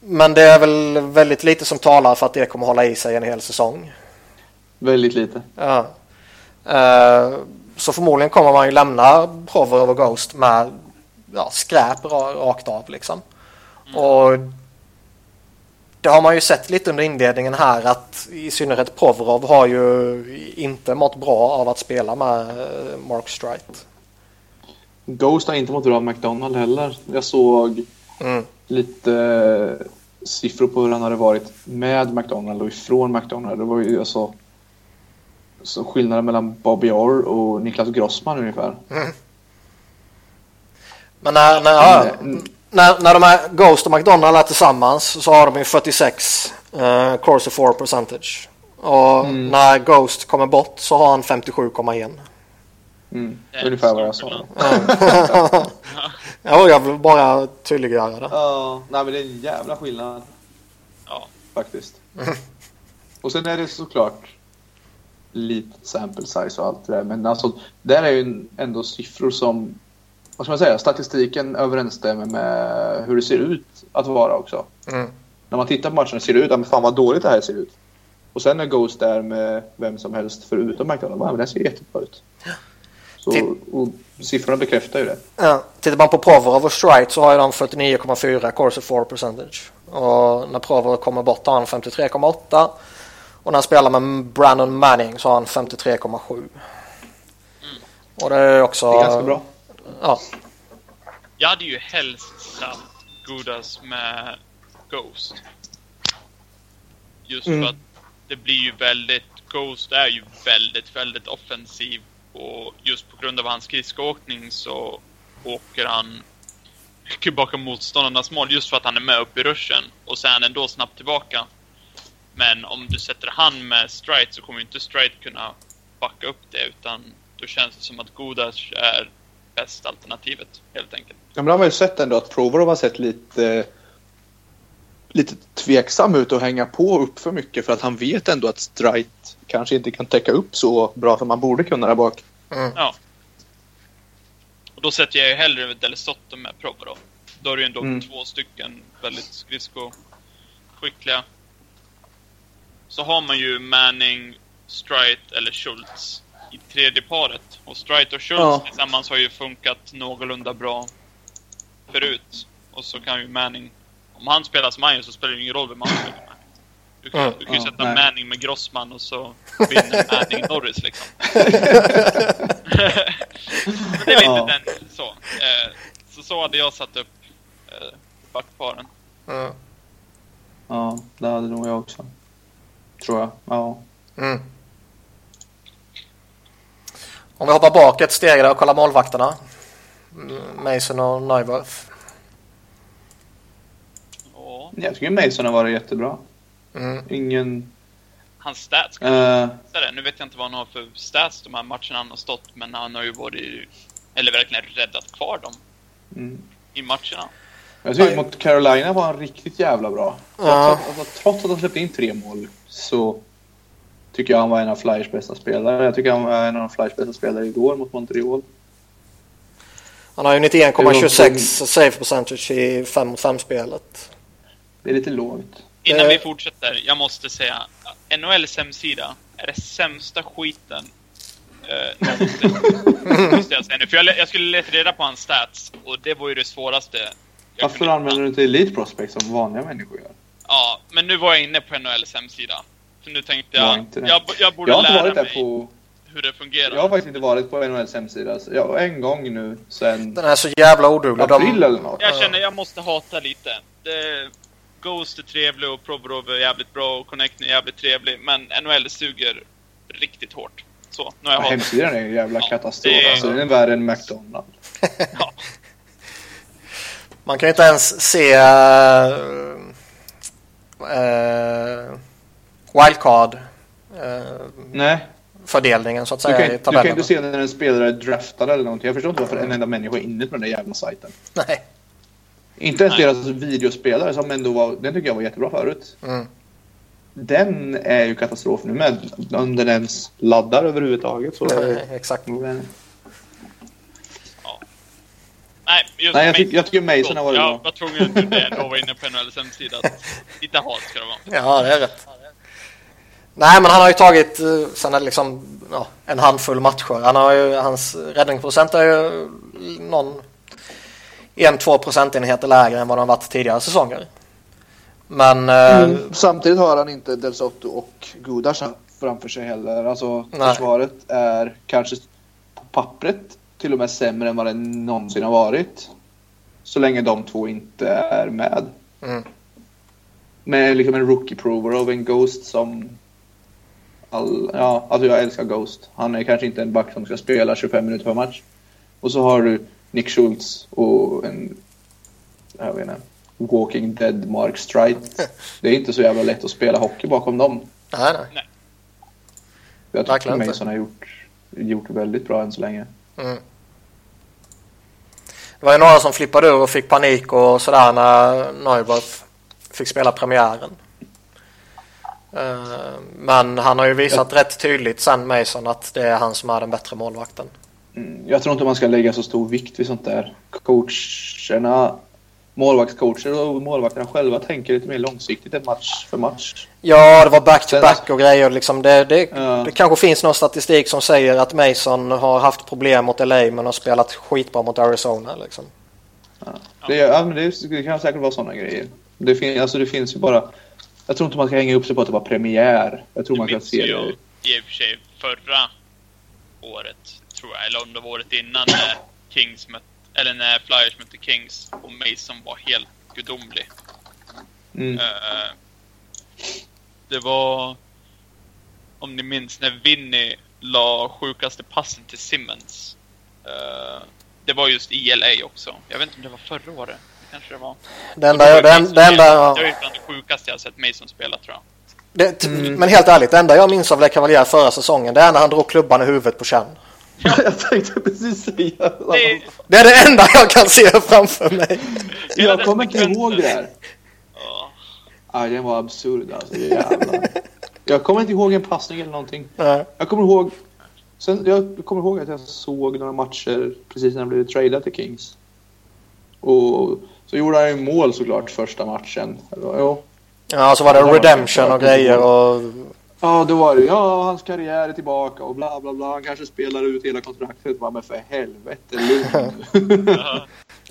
men det är väl väldigt lite som talar för att det kommer hålla i sig en hel säsong. Väldigt lite. Ja. Eh, så förmodligen kommer man ju lämna Provorov och Ghost med ja, skräp ra- rakt av liksom. Och det har man ju sett lite under inledningen här att i synnerhet Provorov har ju inte mått bra av att spela med eh, Mark Strite. Ghost har inte mått bra av McDonald heller. Jag såg Mm. lite eh, siffror på hur han hade varit med McDonald och ifrån McDonald. Det var ju alltså så skillnaden mellan Bobby Orr och Niklas Grossman ungefär. Men när, när, ja, Mm. när, när de är Ghost och McDonald är tillsammans så har de ju 46 uh, Corsa 4 percentage. Och Mm. när Ghost kommer bort så har han 57,1. Mm. Det är Ungefär vad jag sa. [laughs] Ja, jag vill bara tydliggöra det. Ja, nej men det är en jävla skillnad Ja. faktiskt. [laughs] Och sen är det såklart litet sample size och allt det där. Men alltså, där är ju ändå siffror som, vad ska man säga, statistiken överensstämmer med hur det ser ut att vara också. Mm. När man tittar på matchen ser det ut, ja men fan vad dåligt det här ser ut. Och sen är Ghost där med vem som helst förutom McDonald, ja men det ser jättebra ut. Så, och siffrorna bekräftar ju det. Ja, tittar man på Provorov och Strite så har ju de 49,4 Corsa 4 percentage. Och när Provorov kommer bort har han 53,8. Och när han spelar med Brandon Manning så har han 53,7. Och det är också... Det är ganska bra. Ja, Jag hade ju helst satt Gudas med Ghost. Just Mm. för att det blir ju väldigt... Ghost är ju väldigt, väldigt offensiv. Och just på grund av hans skridskoåkning så åker han mycket bakom motståndarnas mål. Just för att han är med upp i ruschen. Och sen är han ändå snabbt tillbaka. Men om du sätter han med Stride så kommer ju inte Stride kunna backa upp det. Utan då känns det som att Godas är bästa alternativet, helt enkelt. Ja, men då har man ju sett ändå att Provorov har sett lite, lite tveksam ut och hänga på upp för mycket för att han vet ändå att Strite kanske inte kan täcka upp så bra som man borde kunna där bak. Ja. Och då sätter jag ju hellre Delesotto med Provorov. Då är det ju ändå Mm. två stycken väldigt skridskoskickliga. Så har man ju Manning, Strite eller Schultz i tredje paret. Och Strite och Schultz Ja. tillsammans har ju funkat någorlunda bra förut. Och så kan ju Manning... Om han spelar som gör så spelar det ingen roll vem han spelar med. Du kan, Mm. du kan ju Ja, sätta nej. Manning med Grossman och så vinner Manning Norris liksom. [laughs] det är lite Ja. den så. Eh, så så hade jag satt upp eh, backparen. Mm. Ja, det hade nog jag också. Tror jag. Ja. Mm. Om vi hoppar bak ett steg där och kollar målvakterna. Mason och Neuwirth. Ja, Jag tycker Mason har varit jättebra. Mm. Ingen... hans stats kan visa det. Nu vet jag inte vad han har för stats de här matcherna han har stått, men han har ju varit, eller verkligen räddat kvar dem mm. i matcherna. Jag tycker mot Carolina var han riktigt jävla bra. Ja. Trots, att, alltså, trots att han släppte in tre mål så tycker jag han var en av Flyers bästa spelare. Jag tycker han var en av Flyers bästa spelare igår mot Montreal. Han har ju 91,26 save percentage i 5 mot 5-spelet. Det är lite lågt. Innan Eh. vi fortsätter, jag måste säga, NHLs hemsida är det sämsta skiten eh, någonsin. [laughs] måste jag säga nu. För jag, jag skulle leta reda på hans stats och det var ju det svåraste. jag Varför kunde använder du inte Elite Prospect som vanliga människor gör? Ja, men nu var jag inne på NHLs hemsida. För nu tänkte jag, det. jag, jag borde Jag har inte lära varit där mig på... hur det fungerar. Jag har faktiskt inte varit på NHLs hemsida. Så jag, en gång nu sen Den är så jävla oduglig. april De, eller något. Jag känner jag måste hata lite. Det, Ghost är trevlig och Provorov är jävligt bra och Connect är jävligt trevlig. Men NHL suger riktigt hårt. Så, nu har jag Ja, hemsidan är en jävla Ja, katastrof. det är- Alltså, den är värre än McDonalds. [laughs] Ja. man kan ju inte ens se uh, uh, wildcard uh, Nej, fördelningen så att du säga kan, i ju- du kan tabellen. inte se när en spelare är draftad eller någonting. Jag förstår inte varför en enda människa är inne på den där jävla sajten. Nej. Inte ens Nej. deras videospelare som ändå var, den tycker jag var jättebra förut. Mm. Den är ju katastrof nu med. Om den ens laddar överhuvudtaget så är Nej, exakt. det... Nej, just Nej, jag, tyck, jag tycker Mason har varit Jag bra. var tvungen att det ändå var inne på NHLs hemsida. att Lite hat ska det vara. Ja, det är rätt. Nej, men han har ju tagit eh, sen är liksom, ja, en handfull matcher. Han har ju, hans räddningsprocent är ju någon en, två procentenheter lägre än vad de varit tidigare säsonger. Men eh, Mm. Samtidigt har han inte Del Sotto och Gudas framför sig heller. Alltså Nej. försvaret är kanske på pappret till och med sämre än vad det någonsin har varit. Så länge de två inte är med. Mm. Med liksom en rookie prover av en Ghost som... All, ja, alltså jag älskar Ghost. Han är kanske inte en back som ska spela 25 minuter per match. Och så har du Nick Schultz och en... Jag vet inte. Walking Dead Mark Strite. [laughs] Det är inte så jävla lätt att spela hockey bakom dem. nej, nej. Jag tycker inte. Mason har gjort, gjort väldigt bra än så länge. Mm. Det var ju några som flippade ur och fick panik och sådär när Neuberth fick spela premiären. Eh, Men han har ju visat rätt tydligt sen Mason att det är han som är den bättre målvakten. Mm, Jag tror inte man ska lägga så stor vikt vid sånt där. Coacherna, målvaktscoacher och målvakterna själva tänker lite mer långsiktigt än match för match. Ja, det var back-to-back och grejer. Liksom det, det, Ja. det kanske finns någon statistik som säger att Mason har haft problem mot LA men har spelat skitbra mot Arizona. Liksom. Det, ja, men det, det kan säkert vara sådana grejer. Det, fin, alltså det finns ju bara... Jag tror inte man ska hänga upp sig på att det var premiär. Jag tror man kan se det. i och för sig förra året, tror jag, eller om det var året innan när Kings mötte, eller när Flyers mötte Kings och Mason var helt gudomlig. Mm. Eh, det var, om ni minns, när Vinny la sjukaste passen till Simmons. Eh, det var just i LA också. Jag vet inte om det var förra året. Det kanske det var. Det enda, det, var en- Mason det var ju bland det sjukaste jag sett Mason spela, tror jag. det, Men helt ärligt, det enda jag minns av Le Cavalier förra säsongen det är när han drog klubban i huvudet på Chen. Jag tänkte precis säga Det, Det är det enda jag kan se framför mig. Jag kommer inte ihåg det här. Ja. Aj, den var absurd alltså. Jävlar. Jag kommer inte ihåg en passning eller någonting. Nej. Jag kommer ihåg... Sen, jag kommer ihåg att jag såg några matcher precis när han blev tradad till Kings. Och så gjorde han ju mål såklart första matchen. Jo. Ja, så var det redemption och grejer och... Ja, då var det ja, hans karriär är tillbaka och bla bla bla. Han kanske spelar ut hela kontraktet. Va, men för helvete, lugn. [laughs]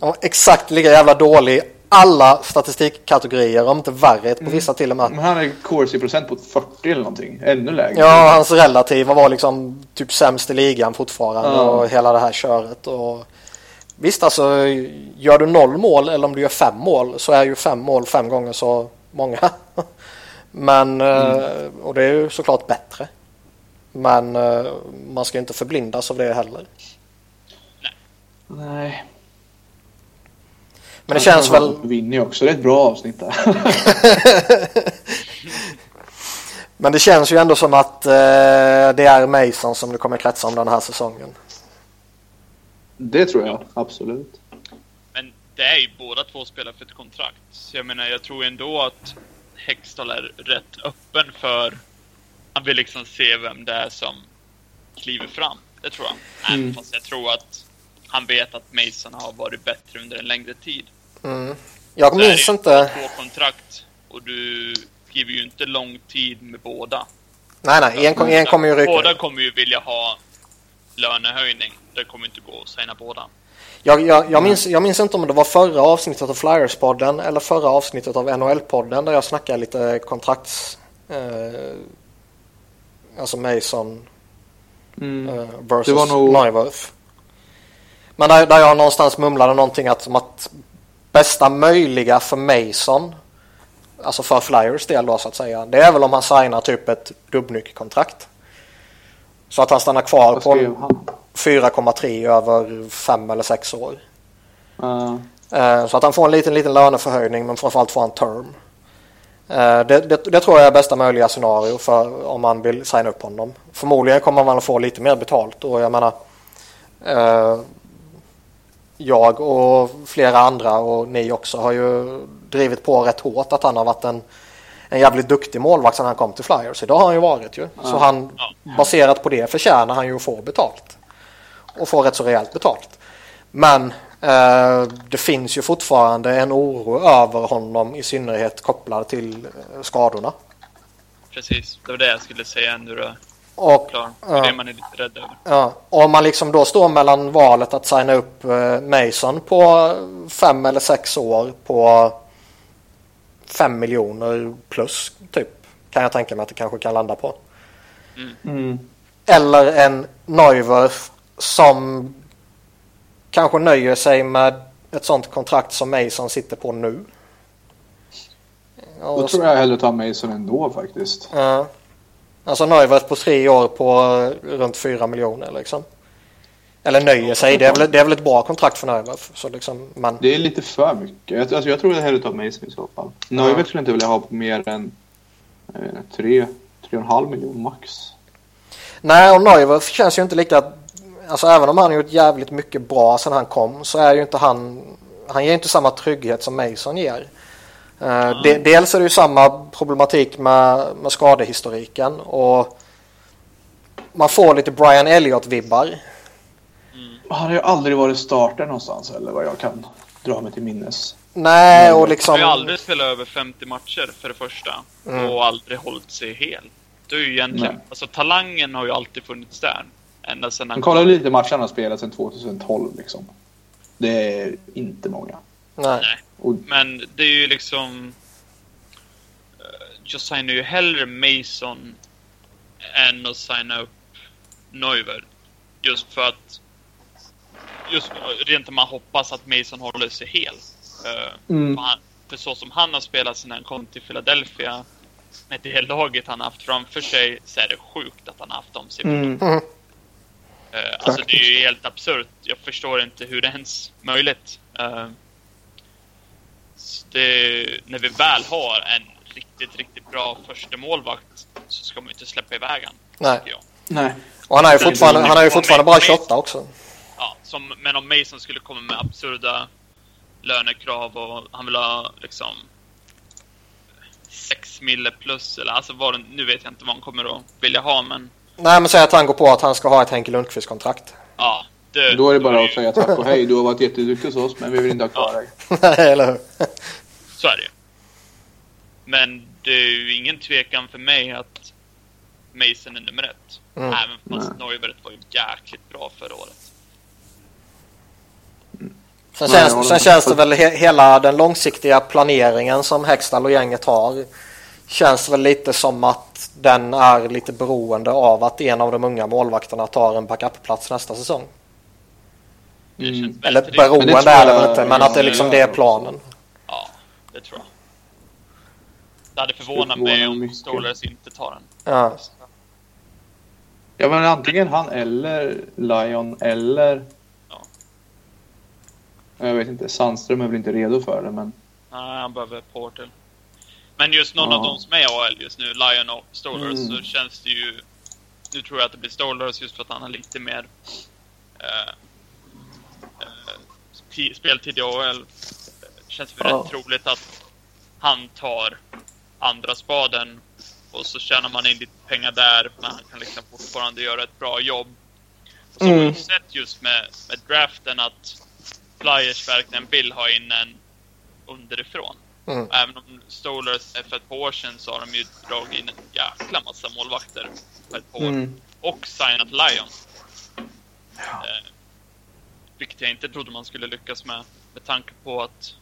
Ja. Exakt lika jävla dålig i alla statistikkategorier, om inte värre på vissa till och med. Men han är corsi-procent på 40 eller någonting. Ännu lägre. Ja, hans relativa var liksom typ sämst i ligan fortfarande Ja. och hela det här köret. Och Visst alltså, gör du noll mål eller om du gör fem mål så är ju fem mål fem gånger så många. [laughs] Men, mm. och det är ju såklart bättre. Men eh, man ska inte förblindas av det heller. Nej. Men det känns väl... vinner ju också. Det är ett bra avsnitt där. [laughs] Men det känns ju ändå som att eh, det är Mason som det kommer kretsa om den här säsongen. Det tror jag, absolut. Men det är ju båda två spelare för ett kontrakt. Så jag menar, jag tror ändå att Hextall är rätt öppen för... Han vill liksom se vem det är som kliver fram. Det tror jag. Mm. Även fast jag tror att han vet att Mason har varit bättre under en längre tid. Mm. Jag minns inte... två kontrakt och du skriver ju inte lång tid med båda. Nej, nej. En, en kommer ju ryka. Båda kommer ju vilja ha lönehöjning. Det kommer inte gå att signa båda. Jag, jag, jag, minns, jag minns inte om det var förra avsnittet av Flyers-podden eller förra avsnittet av NHL-podden där jag snackade lite kontrakts... Eh, alltså Mason mm. eh, versus det var nog... Neuwirth. Men där, där jag någonstans mumlade någonting att, som att bästa möjliga för Mason, alltså för Flyers del då så att säga, det är väl om han signar typ ett dubbnyckelkontrakt. Så att han stannar kvar på 4,3 över 5 eller 6 år. Uh. Så att han får en liten, liten löneförhöjning men framförallt får han term. Eh, det, det, det, tror jag är bästa möjliga scenario för om man vill signa upp honom. Förmodligen kommer man att få lite mer betalt och jag menar eh, jag och flera andra och ni också har ju drivit på rätt hårt att han har varit en, en jävligt duktig målvakt sedan han kom till Flyers. Idag har han ju varit ju. Så han, baserat på det förtjänar han ju att få betalt. Och få rätt så rejält betalt. Men eh, det finns ju fortfarande en oro över honom i synnerhet kopplad till eh, skadorna. Precis, det var det jag skulle säga nu då. Och, Klar. Det är man är lite rädd över. Ja. Och om man liksom då står mellan valet att signa upp eh, Mason på fem eller sex år på fem miljoner plus typ. Kan jag tänka mig att det kanske kan landa på. Mm. Mm. Eller en Neuwerf som kanske nöjer sig med ett sånt kontrakt som Mason sitter på nu. Då tror jag hellre tar Mason ändå faktiskt. Ja. Alltså Neuwirth på tre år på runt fyra miljoner liksom. Eller nöjer sig. Det är väl, det är väl ett bra kontrakt för Neuwirth. Så liksom, men... Det är lite för mycket. Alltså, jag tror jag hellre tar Mason i så fall. Ja. Skulle inte vilja ha på mer än eh, tre, tre och en halv miljon max. Nej, och Neuwirth känns ju inte lika... Alltså även om han har gjort jävligt mycket bra sedan han kom så är ju inte han... Han ger inte samma trygghet som Mason ger. Mm. De, dels är det ju samma problematik med, med skadehistoriken och man får lite Brian Elliott-vibbar. Mm. Han har ju aldrig varit starter någonstans eller vad jag kan dra mig till minnes. Nej, och liksom... Han har ju aldrig spelat över 50 matcher för det första. Mm. Och aldrig hållit sig hel. Det är ju egentligen... Nej. Alltså talangen har ju alltid funnits där. Ända sedan han... Kolla lite matcher han har spelat sedan 2012 liksom. Det är inte många. Nej. Och... Men det är ju liksom... Eh, jag signar ju hellre Mason än att signa upp Neuver. Just för att... Just rent om man hoppas att Mason håller sig hel. Eh, mm. För, han, för så som han har spelat sen han kom till Philadelphia med det laget han haft framför sig så är det sjukt att han haft dem siffrorna. Mm. Uh, alltså det är ju helt absurt. Jag förstår inte hur det ens är möjligt. Uh, det, när vi väl har en riktigt, riktigt bra första målvakt så ska man ju inte släppa iväg han. Nej. Nej. Och han är ju fortfarande, han är ju fortfarande bara 28 också. Ja, som, men om Mason skulle komma med absurda lönekrav och han vill ha liksom 6 mille plus eller alltså vad nu vet jag inte vad han kommer att vilja ha men... Nej men säg att han går på att han ska ha ett Henke Lundqvist-kontrakt. Ja, det, då är det bara då att säga tack och hej. Du har varit jätteduktig hos oss, men vi vill inte ha kvar dig. [laughs] Nej, eller hur? Så är det. Men det är ju ingen tvekan för mig att Mason är nummer ett. Mm. Även fast Neuvert var ju jäkligt bra förra året. Sen, känns, sen känns det väl he hela den långsiktiga planeringen som Hextall och gänget har känns väl lite som att den är lite beroende av att en av de unga målvakterna tar en backup-plats nästa säsong. Det Mm. Eller. Men det beroende tror är det väl inte, men att det liksom det är planen. Ja, det tror jag. Det hade förvånat mig om. Stolers inte tar den. Ja. Ja, men antingen han eller Lion eller... Ja. Jag vet inte, Sandström är väl inte redo för det, men... Nej, han behöver till. Men just någon Ja. av de som är i AL just nu, Lion och Stolers, Mm. så känns det ju... Nu tror jag att det blir Stolers just för att han har lite mer eh, eh, ti- speltid i AL. Det känns väl Ja. rätt troligt att han tar andra spaden och så tjänar man in lite pengar där, men han kan liksom fortfarande göra ett bra jobb. Och så har Mm. vi sett just med, med draften att Flyers verkligen vill ha in en underifrån. Mm. Även om Stolers för ett par år sedan så har de ju dragit in en jäkla massa målvakter på ett par. Mm. Och signat Lion. Eh, vilket jag inte trodde man skulle lyckas med. Med tanke på att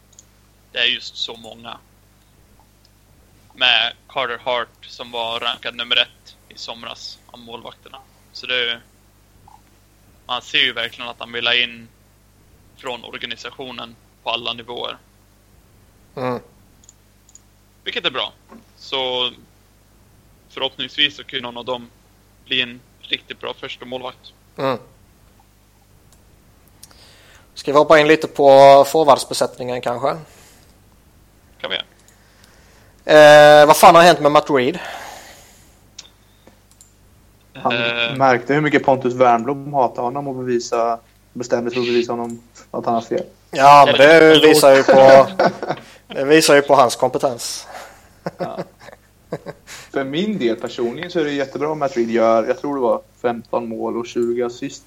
det är just så många. Med Carter Hart som var rankad nummer ett i somras av målvakterna. Så det... Man ser ju verkligen att han vill ha in från organisationen på alla nivåer. Mm. Vilket är bra. Så förhoppningsvis så kan ju någon av dem bli en riktigt bra första målvakt. Mm. Ska vi hoppa in lite på forwardsbesättningen kanske? Kan vi göra. Eh, vad fan har hänt med Matt Reed? Han Eh, märkte hur mycket Pontus Wernbloom hatade honom och bevisa, bestämde sig för att bevisa honom att han har fel. Ja, men det visar ju på, det visar ju på hans kompetens. [laughs] För min del personligen så är det jättebra om Matt Reed gör, jag tror det var 15 mål och 20 assist.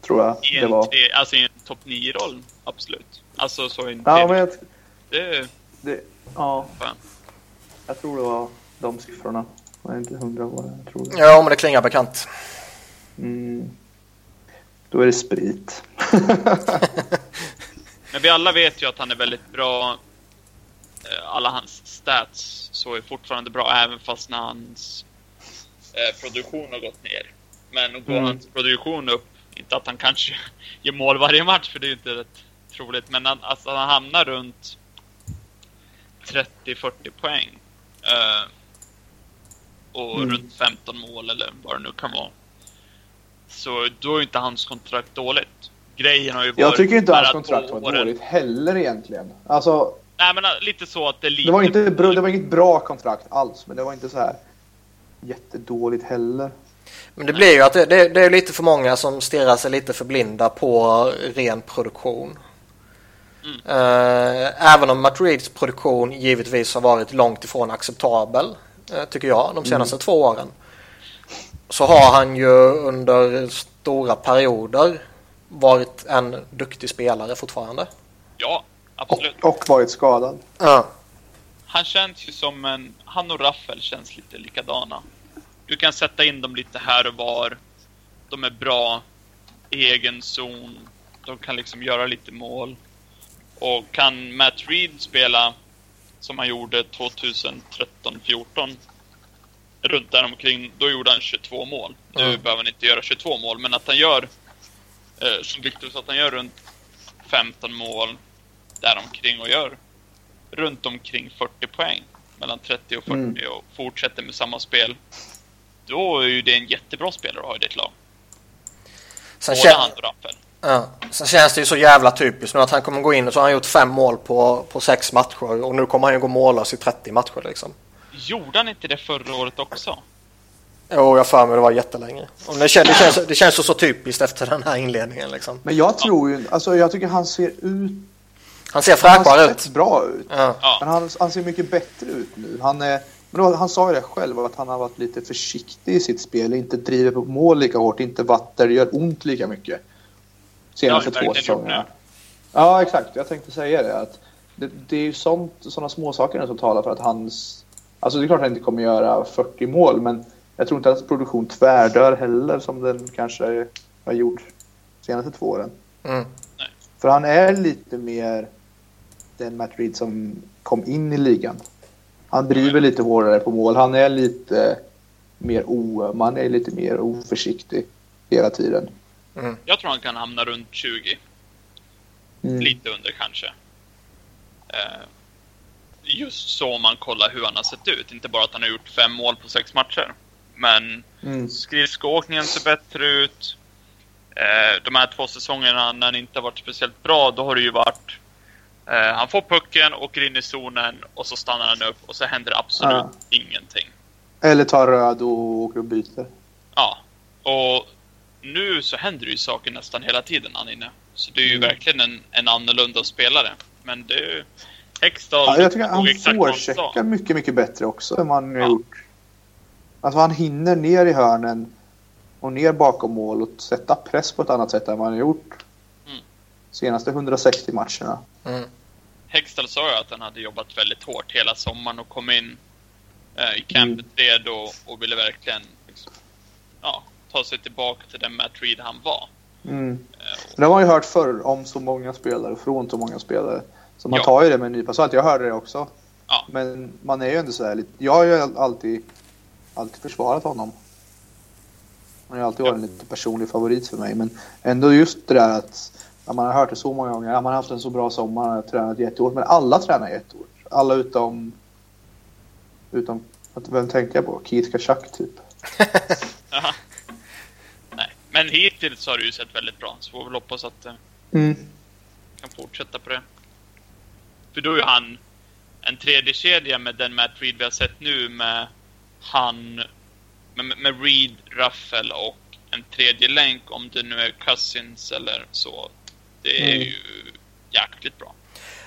Tror jag I det en, var. tre, alltså i en topp 9-roll, absolut. Alltså så i en Ja, men jag, det, det, ja, fan. jag tror det var de siffrorna. Jag är inte hundra på det. Jag tror det. Ja, men det klingar bekant. Mm. Då är det sprit. [laughs] Men vi alla vet ju att han är väldigt bra. Eh, Alla hans stats så är fortfarande bra även fast när hans eh, produktion har gått ner. Men går Mm. hans produktion upp, inte att han kanske [laughs] gör mål varje match för det är ju inte rätt troligt, men att, alltså, han hamnar runt 30-40 poäng. Eh, och Mm. runt 15 mål eller vad det nu kan vara. Så då är ju inte hans kontrakt dåligt. Grejen har ju varit Jag tycker inte hans kontrakt var dåligt heller egentligen. Alltså, Nej men äh, lite så att det lite... det var, inte bra, det var inget bra kontrakt alls, men det var inte så här jättedåligt heller. Men det blir ju att det, det, det är lite för många som stirrar sig lite för blinda på ren produktion. Mm. Eh, även om Matt Reeds produktion givetvis har varit långt ifrån acceptabel, eh, tycker jag, de senaste två åren. Så har han ju under stora perioder varit en duktig spelare fortfarande. Ja, absolut. och varit skadad. Ja. Han känns ju som en... Han och Raffel känns lite likadana. Du kan sätta in dem lite här och var. De är bra i egen zon. De kan liksom göra lite mål. Och kan Matt Reed spela som han gjorde 2013-14 runt där omkring, då gjorde han 22 mål. Nu Mm. behöver han inte göra 22 mål, men att han gör, eh, som Victor sa, att han gör runt 15 mål däromkring och gör runt omkring 40 poäng. Mellan 30 och 40 Mm. och fortsätter med samma spel. Då är ju det en jättebra spelare att ha i ditt lag. Sen, Både han och Raffel. ja. Sen känns det ju så jävla typiskt nu att han kommer gå in och så har han gjort fem mål på, på sex matcher och nu kommer han ju gå mållös i 30 matcher liksom. Gjorde han inte det förra året också? Jo, jag för mig det var jättelänge. Och det, känns, det, känns, det känns ju så typiskt efter den här inledningen liksom. Men jag tror ju, alltså jag tycker han ser ut, Han ser han fräschare ser ut. rätt bra ut. Ja. Men han, han ser mycket bättre ut nu. Han, är, men då, han sa ju det själv, att han har varit lite försiktig i sitt spel. Inte driver på mål lika hårt, inte vatter, gör ont lika mycket. Senaste två säsongerna. Ja, exakt. Jag tänkte säga det. Att det, det är ju sånt, sådana småsaker som talar för att hans... Alltså det är klart att han inte kommer göra 40 mål, men jag tror inte att hans produktion tvärdör heller som den kanske har gjort de senaste två åren. Mm. För han är lite mer den Matt Reed som kom in i ligan. Han driver lite hårdare på mål. Han är lite mer o... Man är lite mer oförsiktig hela tiden. Mm. Jag tror han kan hamna runt 20. Mm. Lite under kanske. Eh, just så om man kollar hur han har sett ut. Inte bara att han har gjort fem mål på sex matcher. Men Mm. skridskoåkningen ser bättre ut. Eh, de här två säsongerna när han inte har varit speciellt bra, då har det ju varit... Eh, han får pucken, åker in i zonen och så stannar han upp och så händer absolut Ja. ingenting. Eller tar röd och åker och byter. Ja, och nu så händer ju saker nästan hela tiden han inne. Så det är ju Mm. verkligen en, en annorlunda spelare. Men det är ju... Hextall... Ja, jag tycker han forecheckar mycket, mycket bättre också än vad han har Ja. gjort. Alltså han hinner ner i hörnen och ner bakom mål och sätta press på ett annat sätt än vad han har gjort. Mm. Senaste 160 matcherna. Mm. Hextall sa ju att han hade jobbat väldigt hårt hela sommaren och kom in eh, i campet redo och ville verkligen liksom, ja, ta sig tillbaka till den Matt Reed han var. Mm. Eh, Det har man ju hört förr om så många spelare, från så många spelare. Så man Ja. tar ju det med en nypa salt. Jag hörde det också. Ja. Men man är ju ändå så här lite... Jag har ju alltid, alltid försvarat honom. Han har ju alltid varit en lite personlig favorit för mig. Men ändå just det där att ja, man har hört det så många gånger. Ja, man har haft en så bra sommar, har tränat jättehårt. Men alla tränar jättehårt. Alla utom... Utom... Vem tänkte jag på? Keith Kachak typ. [laughs] Nej, men hittills har det ju sett väldigt bra. Så får vi väl hoppas att det Mm. kan fortsätta på det. För då är ju han en tredje kedja med den Matt Reed vi har sett nu med han med, med Reed, Raffel och en tredje länk om det nu är Cousins eller så. Det är Mm. ju jäkligt bra.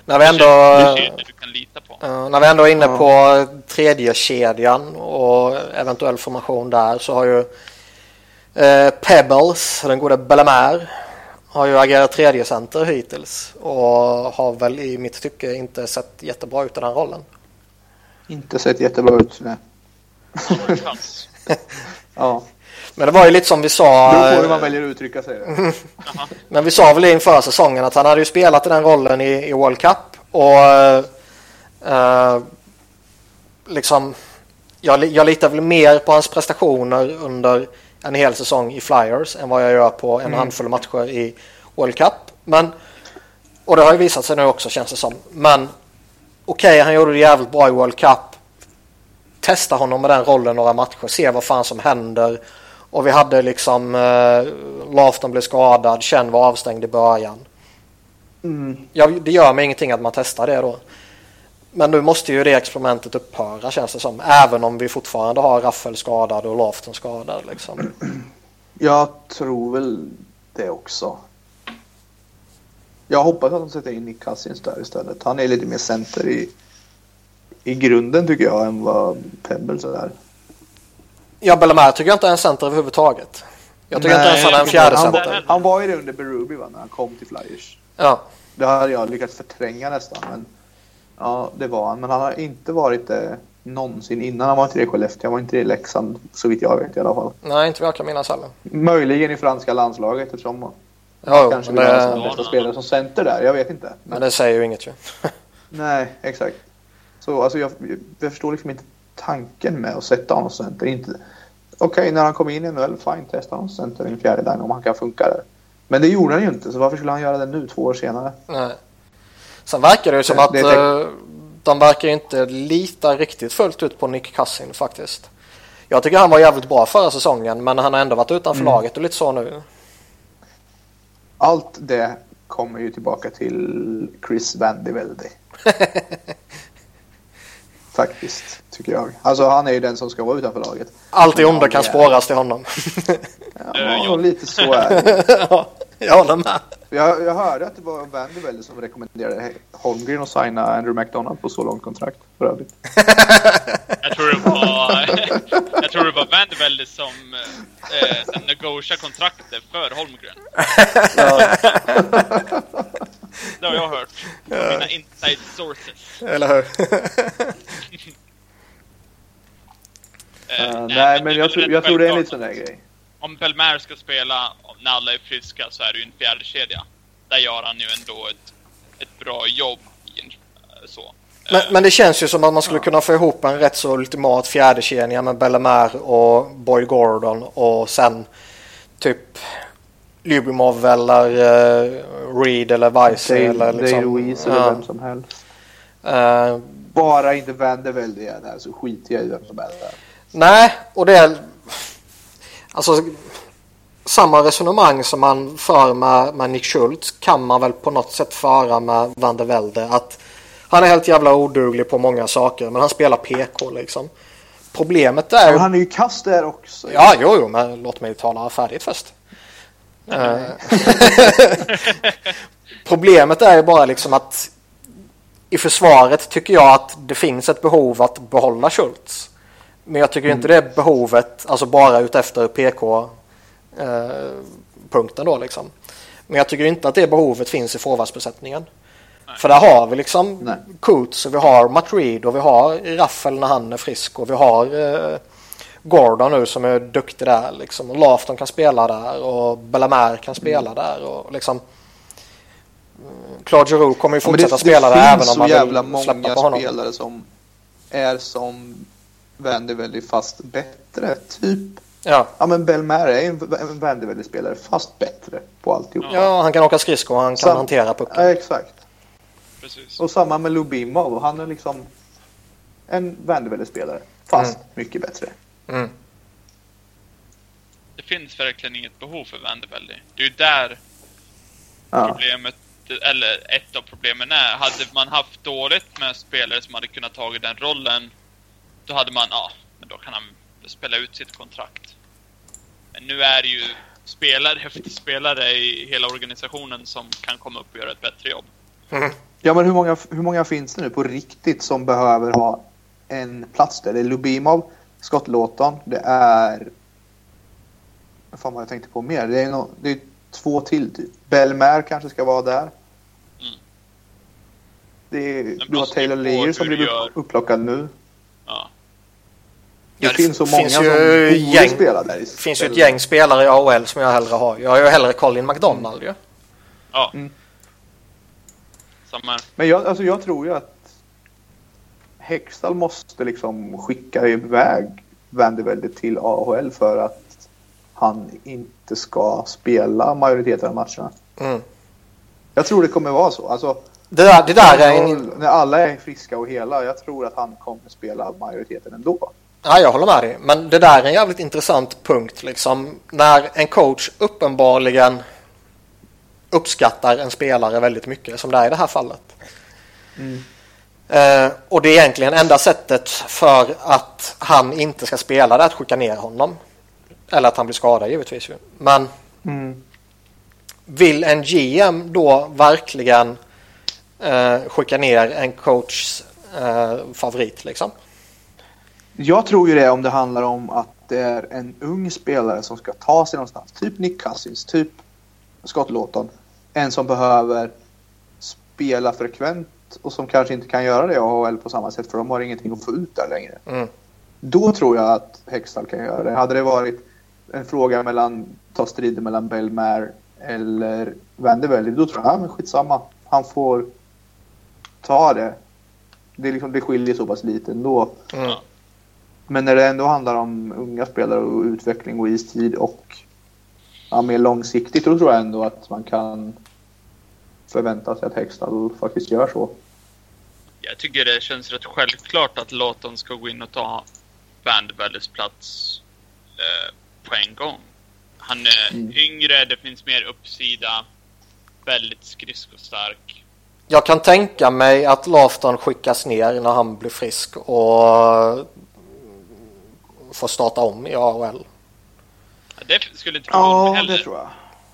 När vi ändå... Du kan lita på. När vi ändå är inne Ja. på tredje kedjan och eventuell formation där så har ju eh, Pebbles, den gode Bellemare, har ju agerat tredje center hittills och har väl i mitt tycke inte sett jättebra ut i den rollen. Inte sett jättebra ut. Nej. [laughs] Ja. Men det var ju lite som vi sa. Beror på hur man eh, väljer att uttrycka sig. Men vi sa väl inför säsongen att han hade ju spelat i den rollen i, i World Cup och eh, liksom jag, jag litar väl mer på hans prestationer under en hel säsong i Flyers än vad jag gör på en Mm. handfull matcher i World Cup. Men, och det har ju visat sig nu också känns det som. Men okej, han gjorde det jävligt bra i World Cup. Testa honom med den rollen några matcher, se vad fan som händer. Och vi hade liksom eh, Lafton blev skadad, Chen var avstängd i början. Mm. Ja, det gör mig ingenting att man testar det då. Men nu måste ju det experimentet upphöra känns det som. Även om vi fortfarande har Raffel skadad och Lafton skadad liksom. [clears throat] Jag tror väl det också. Jag hoppas att de sätter in Nick Cousins där istället. Han är lite mer center i, i grunden tycker jag än vad Pebbles är. Ja, Bellemare tycker jag inte är en center överhuvudtaget. Jag tycker Nej, inte ens han är en fjärde han, center. var, han var ju det under Berube va, när han kom till Flyers. Ja. Det hade jag lyckats förtränga nästan. Men, ja, det var han. Men han har inte varit det någonsin innan. Han var inte det i Skellefteå. Han var inte det i Leksand så vitt jag vet i alla fall. Nej, inte vad jag kan minnas heller. Möjligen i franska landslaget eftersom Ja, jo, kanske men vill ha som det, bästa spelare som center där. Jag vet inte. men det säger ju inget ju. Nej, exakt. Så alltså jag, jag förstår liksom inte tanken med att sätta honom som center. Inte, Okej, när han kom in i NHL, fine, testa honom som center i en fjärde line om han kan funka där. Men det gjorde han ju inte, så varför skulle han göra det nu två år senare? Nej. Sen verkar det ju som Det- att det är eh, de verkar inte lita riktigt fullt ut på Nick Cousin faktiskt. Jag tycker han var jävligt bra förra säsongen men han har ändå varit utanför Mm. laget och lite så nu. Allt det kommer ju tillbaka till Chris Van de Velde. [laughs] Faktiskt, tycker jag. Alltså han är ju den som ska vara utanför laget. Allt i onda kan är- spåras till honom. Ja, ja. lite så är det. [laughs] ja, jag håller med. jag, jag hörde att det var Van de Velde som rekommenderade Holmgren att signa Andrew McDonald på så långt kontrakt för övrigt. [laughs] Jag tror det var... [laughs] jag tror det var Vandevelde som eh, negotiade kontraktet för Holmgren. Det har jag hört. [laughs] Från mina inside sources. Eller hur? [laughs] [laughs] Uh, nej, men det är jag, tror- jag tror det är en liten sån att där grej. Om Belmare ska spela när alla är friska så är det ju en fjärde kedja. Där gör han ju ändå ett, ett bra jobb i en, eh, så. Men, men det känns ju som att man skulle kunna få ihop en rätt så ultimat fjärdekedja med Bellemare och Boyd Gordon och sen typ Lyubimov eller uh, Reed eller Weiser eller liksom. Louise eller ja. vem som helst. Eh, Bara inte Vandervelde igen här så skiter jag i vem som helst nej, och det är alltså samma resonemang som man för med, med Nick Schultz kan man väl på något sätt föra med Van der Velde. Att han är helt jävla oduglig på många saker men han spelar PK liksom. Problemet är... Men han är ju kass där också. Ja, jo, jo, men låt mig tala färdigt först. Eh, [laughs] Problemet är ju bara liksom att i försvaret tycker jag att det finns ett behov att behålla Schultz. Men jag tycker inte det behovet, alltså bara utefter PK-punkten då liksom. Men jag tycker inte att det behovet finns i forwardsbesättningen. För där har vi liksom Nej. Coots och vi har Matt Reed och vi har Raffel när han är frisk och vi har eh, Gordon nu som är duktig där liksom. Och Lafton kan spela där och Bellamare kan spela där och liksom mm, Claude Giroux kommer ju Ja, men fortsätta spela där finns även om så man jävla vill släppa många på honom. spelare som är som Vandervelde fast bättre. Typ, Ja. ja men Belmare är en en Vandervelde-spelare fast bättre på alltihop. ja, han kan åka skridskor och han kan Sam- hantera pucken. Ja, exakt. Precis. Och samma med Lubimov. Han är liksom en Vandervelde-spelare fast mycket bättre. Mm. Det finns verkligen inget behov för Vandervelde. Det är ju där Ja. problemet, eller ett av problemen är. Hade man haft dåligt med spelare som hade kunnat ta den rollen, då hade man, ja, men då kan han spela ut sitt kontrakt. Men nu är det ju spelare efter spelare i hela organisationen som kan komma upp och göra ett bättre jobb. Ja, men hur många, hur många finns det nu på riktigt som behöver ha en plats där? Det är Lubimov, Scott Lawton, det är... Vad fan var jag tänkte på mer? Det är, no, det är två till typ. Belmer kanske ska vara där. Mm. Det är, du har Taylor Lear som blir gör. upplockad nu. Ja. Det, Ja, det finns så många ju som gäng- spela där. Det finns ju ett gäng spelare i AHL som jag hellre har. Jag har ju hellre Colin McDonald ju. Ja. Mm. Men jag, alltså jag tror ju att Hextall måste liksom skicka iväg Vandervelde till AHL för att han inte ska spela majoriteten av matcherna. Mm. Jag tror det kommer vara så. Alltså, Det där, det där är en... när alla är friska och hela, jag tror att han kommer spela majoriteten ändå. Ja, jag håller med dig. Men det där är en jävligt intressant punkt liksom. När en coach uppenbarligen uppskattar en spelare väldigt mycket som det är i det här fallet. Eh, och det är egentligen enda sättet för att han inte ska spela det att skicka ner honom. Eller att han blir skadad givetvis ju. Men vill en GM då verkligen eh, skicka ner en coachs eh, favorit liksom? Jag tror ju det om det handlar om att det är en ung spelare som ska ta sig någonstans. Typ Nick Cousins, typ Scott Lawton. En som behöver spela frekvent och som kanske inte kan göra det i AHL på samma sätt för de har ingenting att få ut där längre. Mm. Då tror jag att Hextall kan göra det. Hade det varit en fråga mellan, ta striden mellan Belmar eller Vandervelde, då tror jag, ja men skitsamma. Han får ta det. Det, liksom, det skiljer så pass lite ändå. Mm. Men när det ändå handlar om unga spelare och utveckling och istid och ja, mer långsiktigt, då tror jag ändå att man kan förvänta sig att Hextall faktiskt gör så. Jag tycker det känns rätt självklart att Lawton ska gå in och ta Vanderveldes plats eh, på en gång. Han är Mm. yngre, det finns mer uppsida, väldigt skridskostark. Jag kan tänka mig att Lafton skickas ner när han blir frisk och får starta om i AHL. Ja, Det skulle inte förvåna mig heller. tror jag.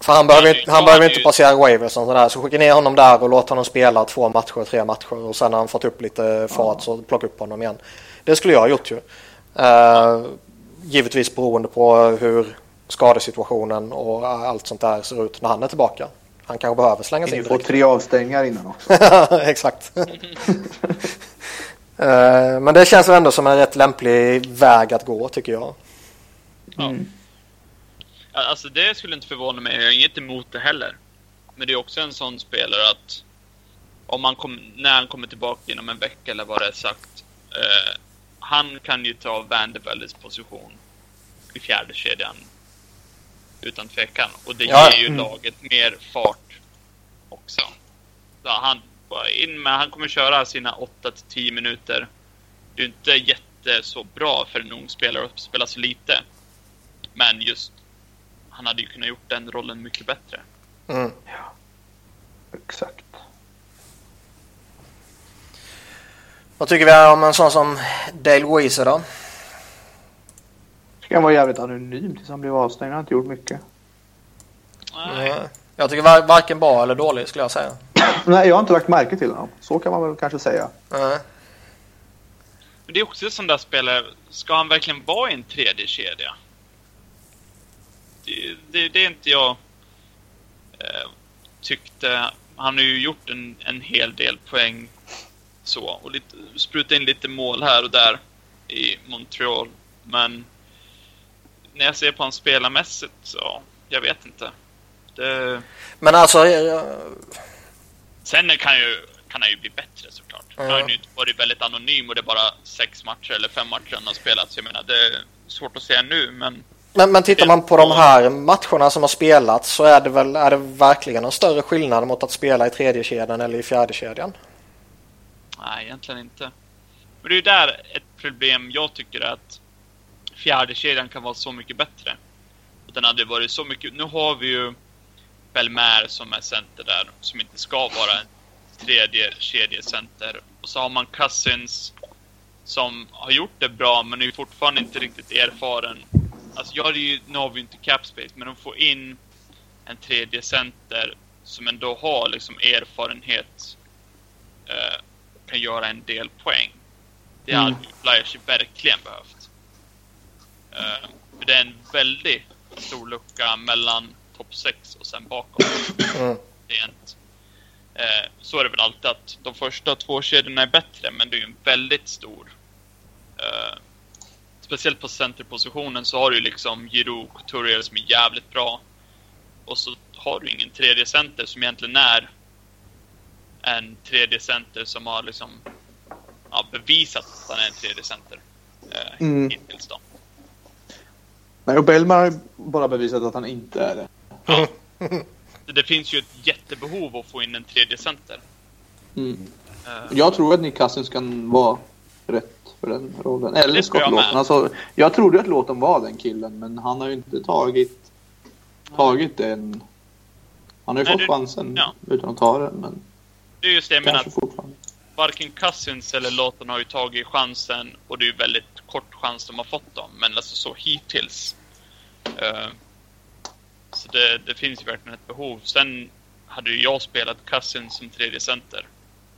För han behöver, inte- han behöver inte passera waivers och sådär. Så skicka ner honom där och låt honom spela två matcher, tre matcher och sen när han fått upp lite fart så plocka upp honom igen. Det skulle jag ha gjort ju. Uh, givetvis beroende på hur skadesituationen och allt sånt där ser ut när han är tillbaka. Han kanske behöver slängas in direkt. tre avstängningar innan också. [laughs] Exakt. [laughs] Eh, Men det känns väl ändå som en rätt lämplig väg att gå tycker jag. Ja. Alltså det skulle inte förvåna mig. Jag har inget emot det heller. Men det är också en sån spelare att om man kom, när han kommer tillbaka inom en vecka eller vad det är sagt. Eh, han kan ju ta Vanderveldes position i fjärde kedjan Utan tvekan. Och det Ja, ger ju mm. laget mer fart också. Så han, bara in med, han kommer köra sina 8 till 10 minuter. Det är inte jätte så bra för en ung spelare att spela så lite. Men just, han hade ju kunnat gjort den rollen mycket bättre. Mm. Exakt. Vad tycker vi om en sån som Dale Weiser då? Ska han vara jävligt anonym tills han blev avstängd. Han har inte gjort mycket. Nej. Mm. Jag tycker var, varken bra eller dålig skulle jag säga. [clears throat] Nej, jag har inte lagt märke till honom. Så kan man väl kanske säga. Mm. Men det är också sån där spelare, ska han verkligen vara i en tredje kedja? Det, det, är inte jag eh, tyckte. Han har ju gjort en, en hel del poäng så och lite, sprutat in lite mål här och där i Montreal. Men när jag ser på honom spelarmässigt så, jag vet inte. Det, Men alltså, sen kan, ju, kan han ju bli bättre såklart. Han har Ja. ju varit väldigt anonym och det är bara sex matcher eller fem matcher han har spelat. Så jag menar, det är svårt att säga nu, men men, men tittar man på de här matcherna som har spelats så är det väl är det verkligen en större skillnad mot att spela i tredje kedjan eller i fjärde kedjan. nej, egentligen inte. Men det är ju där ett problem jag tycker är att fjärde kedjan kan vara så mycket bättre. Och den hade varit så mycket... Nu har vi ju Belmer som är center där, som inte ska vara en tredje kedjecenter. Och så har man Cousins som har gjort det bra, men är fortfarande inte riktigt erfaren. Alltså, jag hade ju, nu har vi inte cap space, men de får in en tredje center som ändå har liksom erfarenhet eh, kan göra en del poäng. Det Mm. hade ju Flyers verkligen behövt. Eh, för det är en väldigt stor lucka mellan topp 6 och sen bakom. Mm. Rent. Eh, så är det väl alltid att de första två kedjorna är bättre, men det är ju en väldigt stor... Eh, speciellt på centerpositionen så har du ju liksom Giroud, Couturier som är jävligt bra. Och så har du ingen tredje center som egentligen är en tredje center som har liksom ja, bevisat att han är en tredje center. Eh, Mm. Hittills då. Nej, och Bellman har bara bevisat att han inte är det. Så [laughs] Det finns ju ett jättebehov att få in en tredje center. Mm. Eh, Jag tror att Nick Cousins kan vara rätt för den rollen. Eller Scott jag. Lawton. Alltså, jag trodde att Lawton var den killen, men han har ju inte tagit, tagit den. Han har ju Nej, fått du- chansen ja. utan att ta den, men det är just det kanske fortfarande. varken Cousins eller Lawton har ju tagit chansen och det är ju väldigt kort chans de har fått dem. Men alltså så hittills. Eh, så det, det finns ju verkligen ett behov. Sen hade ju jag spelat Cousins som tredje center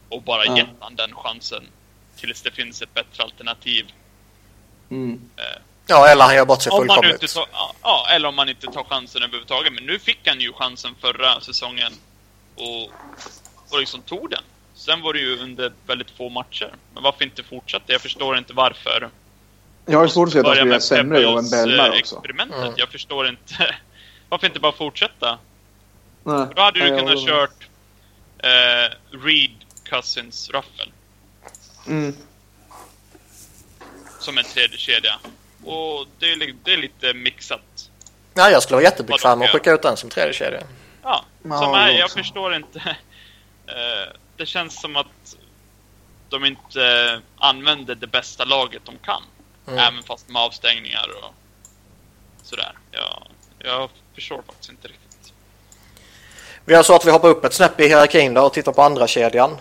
och bara Ja. gett han den chansen tills det finns ett bättre alternativ. Mm. Eh, Ja, eller han gör bort sig om man nu fullkomligt. inte tar, ja, eller om man inte tar chansen överhuvudtaget. Men nu fick han ju chansen förra säsongen och, och liksom tog den. Sen var det ju under väldigt få matcher. Men varför inte fortsätta? Jag förstår inte varför. Jag har svårt att se att han ska göra sämre jobb än Bellman eh, också. experimentet. Mm. Jag förstår inte. [laughs] Varför inte bara fortsätta? Nej. Då hade du kunnat kört eh, Reed Cousins Ruffel Mm. som en tredje kedja. Och det är, det är lite mixat. Ja, jag skulle vara jättebekväm med att skicka ut den som tredje kedja. Ja, Ja, som är, jag förstår inte. [laughs] Eh, det känns som att de inte använder det bästa laget de kan. Mm. Även fast med avstängningar och sådär. Jag, jag förstår faktiskt inte riktigt. Vi gör så att vi hoppar upp ett snäpp i hierarkin då och tittar på andra kedjan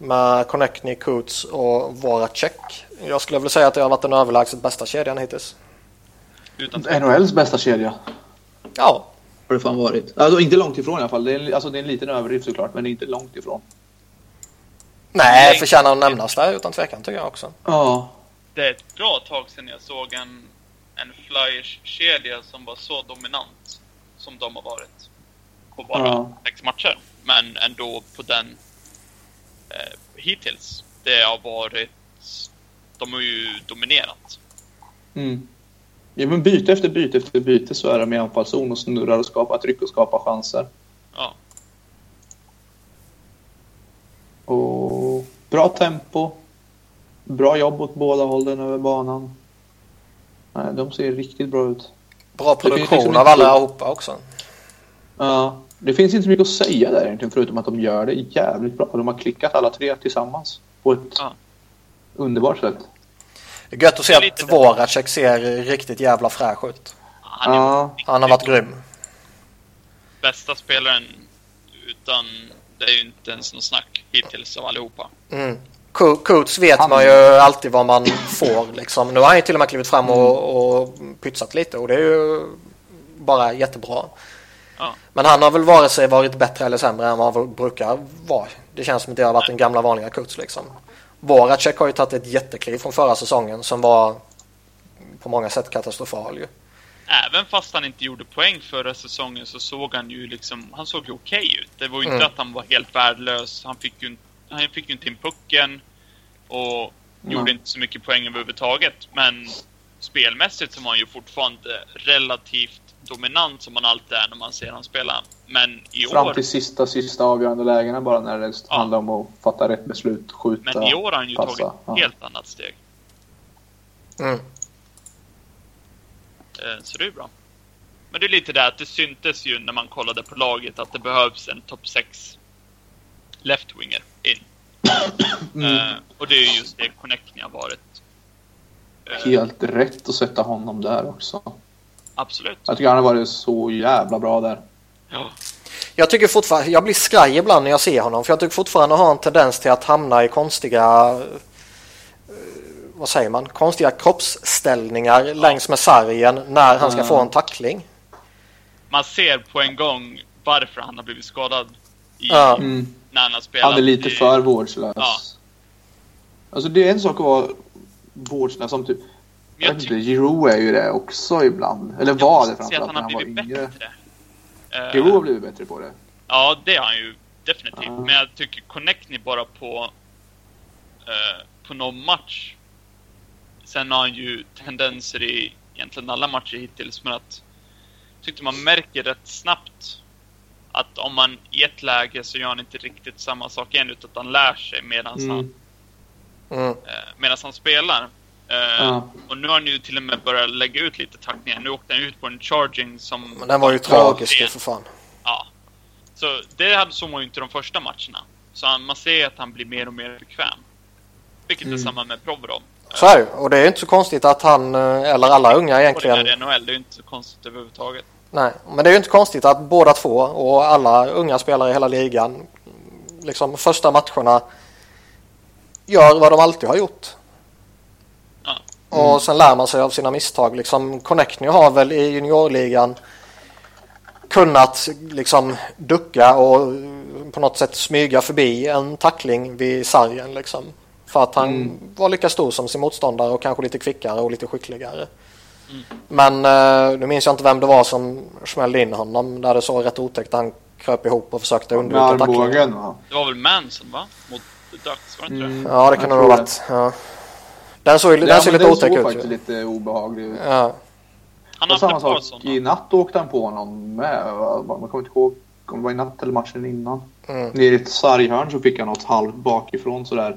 med Connectney, Coots och Voracek. Jag skulle vilja säga att det har varit den överlägset bästa kedjan hittills. Utan NHLs bästa kedja. Ja, Har det fan varit. Alltså inte långt ifrån i alla fall. Det är, en- alltså, det är en liten överdrift såklart, men det är inte långt ifrån. nej, förtjänar att nämnas där utan tvekan tycker jag också. Ja. Det är ett bra tag sedan jag såg en, en Flyers-kedja som var så dominant som de har varit. På bara Ja. sex matcher. Men ändå på den eh, hittills. Det har varit... De har ju dominerat. Mm. Ja, men byte efter byte efter byte så är de i anfallszon och snurrar och skapar tryck och skapar chanser. Ja. Och bra tempo. Bra jobb åt båda hållen över banan. Nej, de ser riktigt bra ut. Bra produktion liksom av inte- allihopa också. Ja, det finns inte så mycket att säga där egentligen förutom att de gör det jävligt bra. De har klickat alla tre tillsammans på ett Ja. underbart sätt. Det är gött att se att Voracek ser riktigt jävla fräsch ut. Han Ja, Han har varit grym. bästa spelaren utan det är ju inte ens något snack hittills av allihopa. Mm. Coots vet Han- man ju alltid vad man [coughs] får liksom. Nu har han ju till och med klivit fram och, och pytsat lite och det är ju bara jättebra. Ja. Men han har väl vare sig varit bättre eller sämre än vad han brukar vara. Det känns som att det har varit den gamla vanliga Coots liksom. Voracek har ju tagit ett jättekliv från förra säsongen som var på många sätt katastrofal ju. Även fast han inte gjorde poäng förra säsongen så såg han ju liksom, han såg ju okej ut. Det var ju inte Mm. att han var helt värdelös. Han fick ju, han fick ju inte in pucken och gjorde inte så mycket poäng överhuvudtaget. Men spelmässigt så var han ju fortfarande relativt dominant som man alltid är när man ser han spela. Men i Fram år, till sista, sista avgörande lägena bara när det Ja. handlar om att fatta rätt beslut, skjuta, men i år har han ju passa. tagit ett Ja. helt annat steg. Mm. Eh, Så det är bra. Men det är lite det att det syntes ju när man kollade på laget att det behövs en topp 6 left-winger in. [coughs] Mm. Eh, och det är ju just det Connecting har varit. Eh, Helt rätt att sätta honom där också. Absolut. Jag tycker han har varit så jävla bra där. Ja. Jag tycker fortfarande, jag blir skraj ibland när jag ser honom för jag tycker fortfarande han har en tendens till att hamna i konstiga eh, vad säger man, konstiga kroppsställningar längs med sargen när han ska Ja. få en tackling. Man ser på en gång varför han har blivit skadad i, Ja. Mm. när han har spelat. Han är lite i- för vårdslös. Ja. Alltså det är en sak att vara vårdslös som typ... Men Jag jag inte, Giroud är ju det också ibland. Eller var det framförallt att när han han har var blivit yngre. bättre. Eh, Giroud har blivit bättre på det. Ja, det har han ju definitivt. Ja. Men jag tycker Connectney bara på eh, på någon match. Sen har han ju tendenser i egentligen alla matcher hittills, men att tyckte man märker rätt snabbt att om man i ett läge så gör han inte riktigt samma sak igen, utan att han lär sig medan han, Mm. Mm. eh, medan han spelar. Eh, Ja. Och nu har han ju till och med börjat lägga ut lite tacklingar. Nu åkte han ut på en charging som... Men den var ju tragisk ju för fan. Ja. Så det hade såg man ju inte de första matcherna. Så han, man ser att han blir mer och mer bekväm. Vilket är Mm. samma med Provorov. Så är det Och det är inte så konstigt att han, eh, eller alla unga egentligen, Egentligen. I NHL, det är ju inte så konstigt överhuvudtaget. nej. Men det är ju inte konstigt att båda två och alla unga spelare i hela ligan, liksom första matcherna gör vad de alltid har gjort. Och sen lär man sig av sina misstag. Liksom, Connectny har väl i juniorligan kunnat liksom ducka och på något sätt smyga förbi en tackling vid sargen. Liksom. För att han Mm. var lika stor som sin motståndare och kanske lite kvickare och lite skickligare. Mm. Men eh, nu minns jag inte vem det var som smällde in honom. Där det såg rätt otäckt. Han kröp ihop och försökte undvika tacklingen. Det var väl Manson, va? Mot Ducks, var det inte det? Mm. Ja, det kan nog ha varit. Ja. Den såg, den Ja, ser men lite otäck såg ut. faktiskt ju. lite obehaglig ut. Ja. Han Och samma sak, sådana. i natt åkte han på någon med. Man kommer inte ihåg om det var i natt eller matchen innan. Mm. Nere i ett sarghörn så fick han något halvt bakifrån sådär.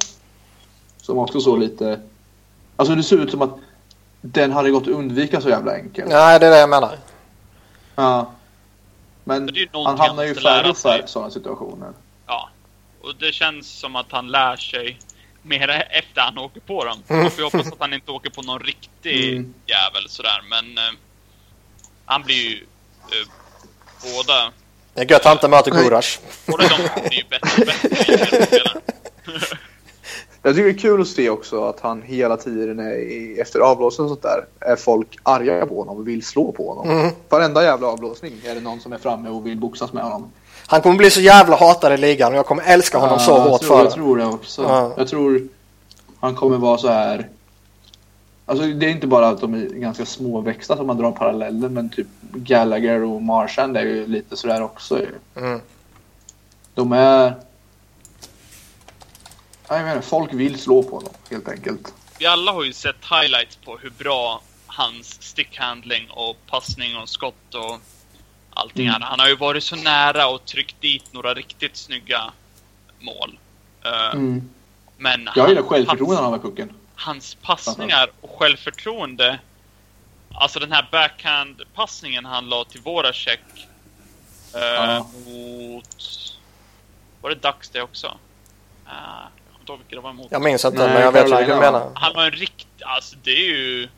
Som också såg lite... Alltså det ser ut som att den hade gått att undvika så jävla enkelt. Nej, det är det jag menar. Ja. Men han hamnar ju och sig. färre sådana situationer. Ja. Och det känns som att han lär sig mer efter han åker på dem. Man får ju hoppas att han inte åker på någon riktig Mm. jävel sådär, men eh, han blir ju eh, båda, Det är gött att han inte möter Gurash. båda de blir ju bättre och bättre. [laughs] Jag tycker det är kul att se också att han hela tiden är i, efter avblåsning och sånt där är folk arga på honom och vill slå på honom. Mm. Varenda jävla avblåsning. Är det någon som är framme och vill boxas med honom? Han kommer bli så jävla hatad i ligan och jag kommer älska honom så Ja, hårt jag tror, för Jag det. tror det också. Ja. Jag tror han kommer vara så här. Alltså det är inte bara att de är ganska småväxta som man drar paralleller men typ Gallagher och Marchand är ju lite sådär också ju. Mm. De är... Ja, Jag menar, folk vill slå på dem helt enkelt. Vi alla har ju sett highlights på hur bra hans stickhandling och passning och skott och allting Mm. Han har ju varit så nära och tryckt dit några riktigt snygga mål. Eh, Men Jag gillar självförtroendet han har pucken. hans passningar och självförtroende Alltså den här backhand-passningen han la till våra check eh, Ja. mot... Var det Dax det också? Uh, jag kommer inte ihåg vilka det var emot. Jag minns inte, Nej, men jag vet vilken du menar. Han var en rikt... Alltså det är ju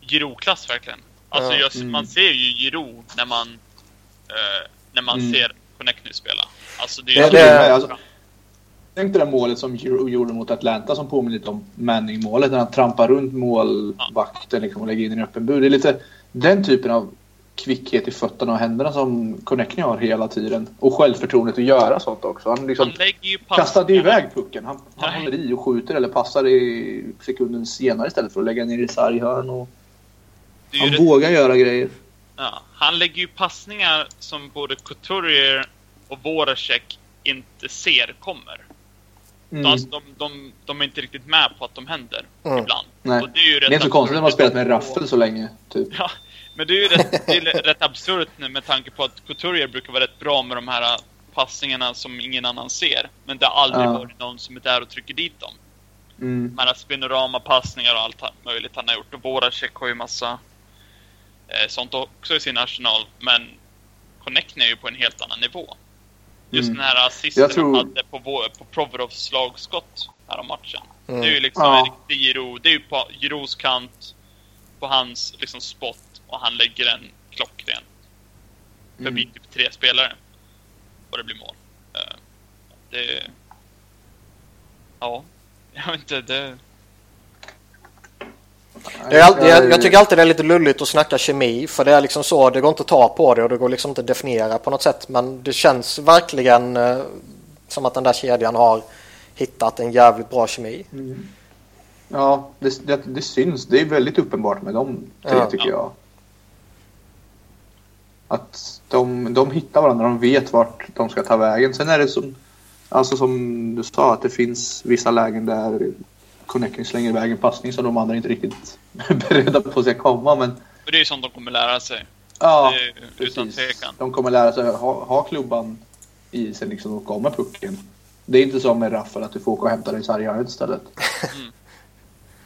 Giro-klass verkligen. Alltså Ja. jag, Mm. man ser ju Giro när man, eh, när man Mm. ser Connectny spela. Alltså det Det- är det- det- alltså- Tänk det målet som Giroud gjorde mot Atlanta som påminner lite om Manning-målet när han trampar runt målvakten liksom, och lägger in en öppen bur. Det är lite den typen av kvickhet i fötterna och händerna som Connectny har hela tiden. Och självförtroendet att göra sånt också. Han liksom Han ju kastade iväg pucken. Han, han Nej. håller i och skjuter eller passar i sekunden senare istället för att lägga ner i sarghörn. Och Det han vågar göra grejer. Ja, han lägger ju passningar som både Couturier och Voracek inte ser kommer. Mm. Alltså, de, de, de är inte riktigt med på att de händer Mm. ibland. Nej. Och det är ju Det rätt är inte så konstigt när man har spelat med raffel så länge. Typ. Ja, men det är ju rätt, det är rätt absurt nu med tanke på att Couturier brukar vara rätt bra med de här passningarna som ingen annan ser. Men det har aldrig Ja. varit någon som är där och trycker dit dem. Mm. De här spinorama-passningar och allt möjligt han har gjort. Och Voracek har ju massa sånt också i sin arsenal. Men Connectny är ju på en helt annan nivå. Just Mm. den här assisten tror- han hade på, vår- på Provorovs slagskott här om matchen. Mm. Det är ju liksom Ja. en riktig Giro. Det är ju på Giros kant, på hans liksom spot och han lägger en klockren förbi Mm. typ tre spelare. Och det blir mål. Eh, Det... Ja, [laughs] jag vet inte. Det... Är alltid, jag, jag tycker alltid det är lite lulligt att snacka kemi för det är liksom så, det går inte att ta på det och det går liksom inte att definiera på något sätt men det känns verkligen eh, som att den där kedjan har hittat en jävligt bra kemi. Ja, det, det, det syns. Det är väldigt uppenbart med de tre Ja. tycker jag. Att de, de hittar varandra, de vet vart de ska ta vägen. Sen är det som, alltså som du sa, att det finns vissa lägen där Connecting slänger iväg en passning som de andra inte riktigt är [laughs] beredda på ska komma. Men Men det är ju sånt de kommer lära sig. ja, det utan tvekan. De kommer lära sig att ha, ha klubban i sig liksom och komma pucken. Det är inte som med Raffel att du får åka och hämta dig i sarghörnet istället.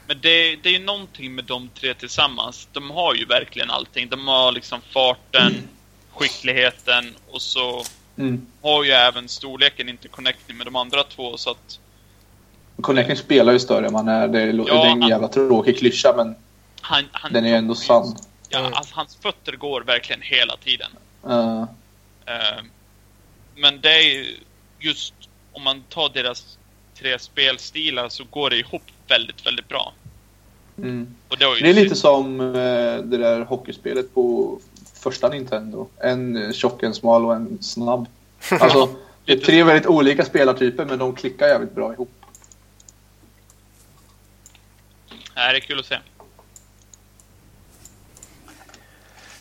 Men det, det är ju någonting med de tre tillsammans. De har ju verkligen allting. De har liksom farten, skickligheten och så Mm. har ju även storleken inte connecting med de andra två så att Connecting spelar ju större än man är. Det är, Ja, det är en han- jävla tråkig klyscha men han... han den är ju ändå sann. Ja, Mm. alltså, hans fötter går verkligen hela tiden. Uh, Eh, men det är ju just om man tar deras tre spelstilar så går det ihop väldigt, väldigt bra. mm. Och det, Det är lite som eh, det där hockeyspelet på första Nintendo. En eh, tjock, en smal och en snabb. [laughs] Alltså, det är tre väldigt olika spelartyper men de klickar jävligt bra ihop. Det här är kul att se.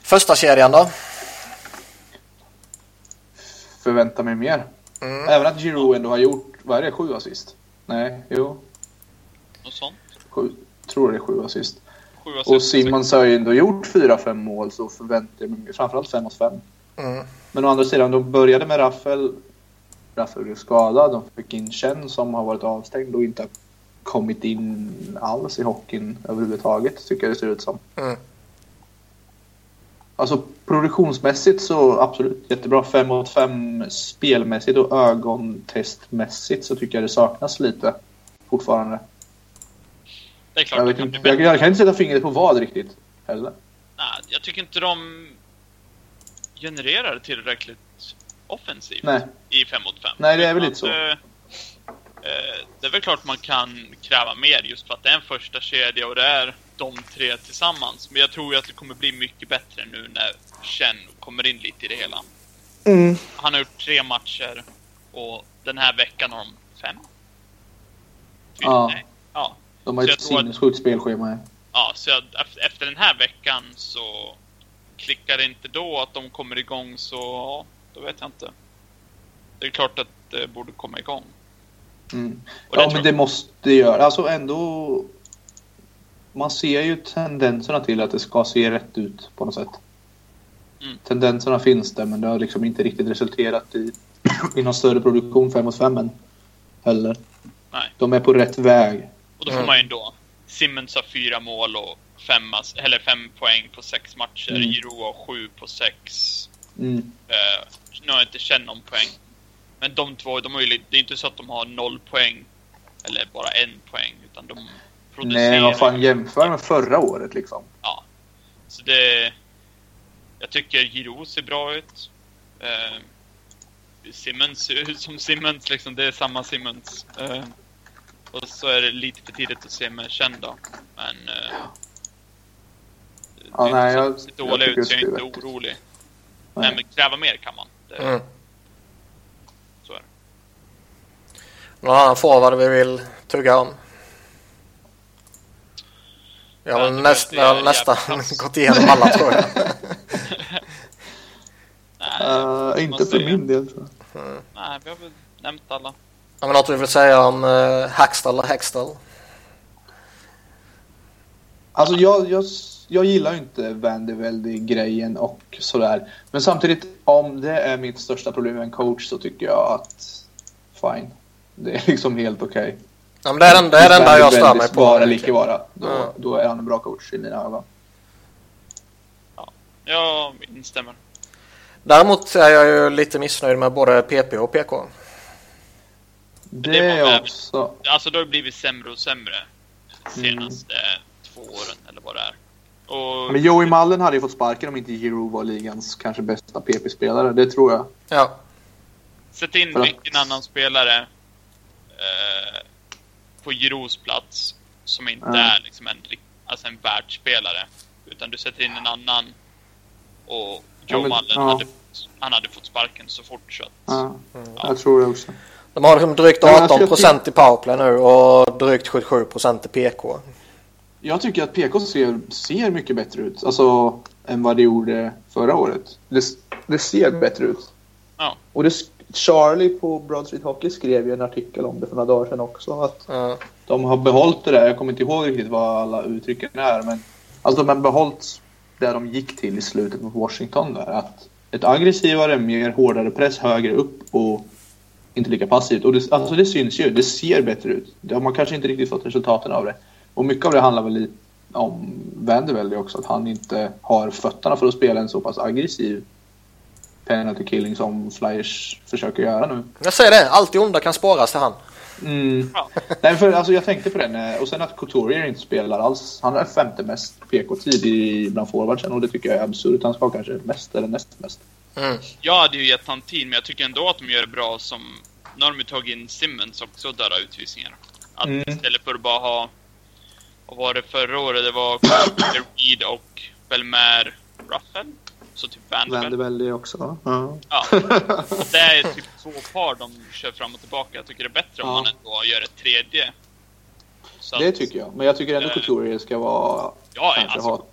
Första kedjan då? Förväntar mig mer. Mm. Även att Giroud ändå har gjort, vad är det, sju assist? Nej, jo. Något sånt. Sju, tror det är sju assist. Sju Och assist. Simons har ju ändå gjort fyra, fem mål så förväntar jag mig framförallt fem av fem. Mm. Men å andra sidan, de började med Raffel. Raffel blev skadad. De fick in Chen som har varit avstängd och inte kommit in alls i hockeyn överhuvudtaget, tycker jag det ser ut som. Mm. Alltså produktionsmässigt så absolut jättebra. 5 mot 5 spelmässigt och ögontestmässigt så tycker jag det saknas lite fortfarande. Det är klart Jag, det kan inte, bli jag, jag kan inte sätta fingret på vad riktigt heller. Nej, jag tycker inte de genererar tillräckligt offensivt Nej. i 5 mot 5. Nej, det är väl lite så. Eh, det är väl klart man kan kräva mer just för att det är en första kedja och det är de tre tillsammans. Men jag tror ju att det kommer bli mycket bättre nu när Chen kommer in lite i det hela. Han har gjort tre matcher och den här veckan har de fem. Fyra? Ja. Nej. Ja. De har Så ett sinnessjukt spelschema. Ja, så jag, ef- efter den här veckan så klickar det inte då att de kommer igång så, ja, då vet jag inte. Det är klart att det borde komma igång. Mm. Det Ja, men det måste det göra. Alltså ändå... Man ser ju tendenserna till att det ska se rätt ut på något sätt. Mm. Tendenserna finns där, men det har liksom inte riktigt resulterat i, i någon större produktion 5 mot 5 än heller. Nej. De är på rätt väg. Och då får Mm. man ju ändå... Simmons har fyra mål och fem, eller fem poäng på sex matcher. Mm. Giro har sju på sex. Mm. Uh, nu har jag inte känt någon poäng. Men de två, de har ju, det är inte så att de har noll poäng. Eller bara en poäng. Utan de producerar. Nej, vad fan jämför med förra året liksom. Ja. Så det... Jag tycker Giro ser bra ut. Eh, Simmons ser [laughs] ut som Simmons liksom. Det är samma Simmons. Eh, och så är det lite för tidigt att se med Chen då. Men... Eh, Ja, det är nej, jag- så- ser jag dålig tycker ut så jag är inte orolig. Nej. Nej, men kräva mer kan man. Det, Mm. Så är det. Någon annan forward vi vill tugga om? Vi har näst, jag nästan [laughs] gått igenom alla tror jag. [laughs] Nej, Uh, inte för jag- min del. jag. nej, vi har väl nämnt alla. Har vi något vi vill säga om uh, Hackstall och Hextall? Alltså jag, jag, jag gillar ju inte Vandervelde-grejen och sådär. Men samtidigt, om det är mitt största problem med en coach så tycker jag att fine. Det är liksom helt okej. Ja, men det är den, det är den där jag stör mig på. Vara eller icke vara. Då, Ja. då är han en bra coach i mina ögon. Jag instämmer. Däremot är jag ju lite missnöjd med både PP och PK. Det, det var är jag också. Alltså det har blivit sämre och sämre Mm. senaste två åren eller vad det är. Och Men Joey Mullen hade ju fått sparken om inte Giroud var ligans kanske bästa PP-spelare. Det tror jag. Ja, sätt in vilken annan spelare eh, på Giroux plats som inte Ja. är liksom en, alltså en världsspelare. Utan du sätter in en annan och Ja, Joe men- Mullen ja. hade, han hade fått sparken så fort så att, Ja, Mm. jag tror det också. de har liksom drygt Ja, alltså, 18 jag procent i powerplay nu och drygt 77 procent i PK. Jag tycker att PK ser, ser mycket bättre ut. Alltså, än vad det gjorde förra året. Det, det ser bättre ut. Ja. Och det, Charlie på Broad Street Hockey skrev ju en artikel om det för några dagar sedan också. Att Ja. De har behållit det där. Jag kommer inte ihåg riktigt vad alla uttrycken är. Men alltså de har behållit det de gick till i slutet mot Washington där. Att ett aggressivare, mer hårdare press högre upp och inte lika passivt. Och det, alltså det syns ju. Det ser bättre ut. Det har man kanske inte riktigt fått resultaten av det. Och mycket av det handlar väl lite om Vandervelde också. Att han inte har fötterna för att spela en så pass aggressiv penalty killing som Flyers försöker göra nu. Jag säger det, allt det onda kan spåras till han. Mm. Ja. [laughs] Nej, för, alltså, jag tänkte på den. eh, Och sen att Couturier inte spelar alls. Han är femte mest PK-tid i- bland forwardsen och det tycker jag är absurt. Han ska kanske mest eller näst mest. Mm. Jag hade ju gett han tid, men jag tycker ändå att de gör det bra som... Nu har de ju tagit in Simmons också, där har utvisningar. Att Mm. istället för att bara ha... Vad var det förra året? Det var Reed och Belmer Ruffel. Så typ Vanderbilt. Vandervelde också. Ja. Ja. Och det är typ två par de kör fram och tillbaka. Jag tycker det är bättre om Ja. man ändå gör ett tredje. Så Det att- tycker jag. Men jag tycker ändå Eh. Couturier ska vara... Ja, kanske alltså, ha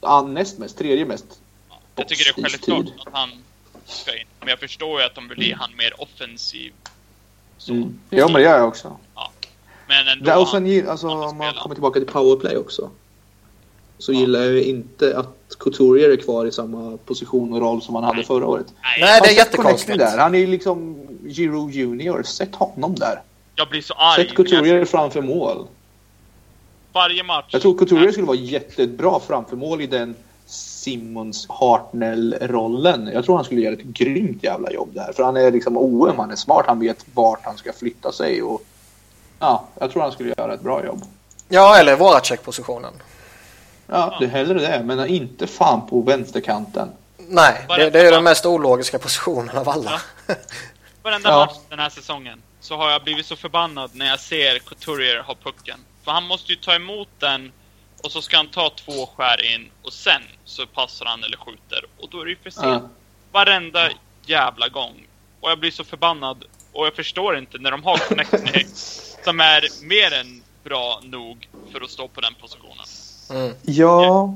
ah, näst mest. Tredje mest. jag tycker det är självklart att han ska in. Men jag förstår ju att de vill ge han mer offensiv. Så. Mm. Ja, men det gör jag också. Men ändå... Där, och sen, alltså, om man kommer tillbaka till powerplay också. Så Ja. gillar jag ju inte att Couturier är kvar i samma position och roll som han hade förra året. Nej, Nej, det är jättekonstigt. Där. Han är liksom Giroud Junior. Sätt honom där. jag blir så arg. Sätt Couturier framför mål. Varje match. Jag tror Couturier skulle vara jättebra framför mål i den Simmons Hartnell-rollen. Jag tror han skulle göra ett grymt jävla jobb där. För han är liksom OM, han är smart, han vet vart han ska flytta sig. Och, ja, jag tror han skulle göra ett bra jobb. Ja, eller våra checkpositionen. Ja, det är hellre det. Men inte fan på vänsterkanten. Nej, det, det är ju den mest ologiska positionen av alla. [laughs] Varenda Ja. match den här säsongen så har jag blivit så förbannad när jag ser Couturier ha pucken. För han måste ju ta emot den och så ska han ta två skär in och sen så passar han eller skjuter. Och då är det ju för sent. Ja. Varenda jävla gång. Och jag blir så förbannad. Och jag förstår inte när de har connecting [laughs] som är mer än bra nog för att stå på den positionen. Mm. Ja.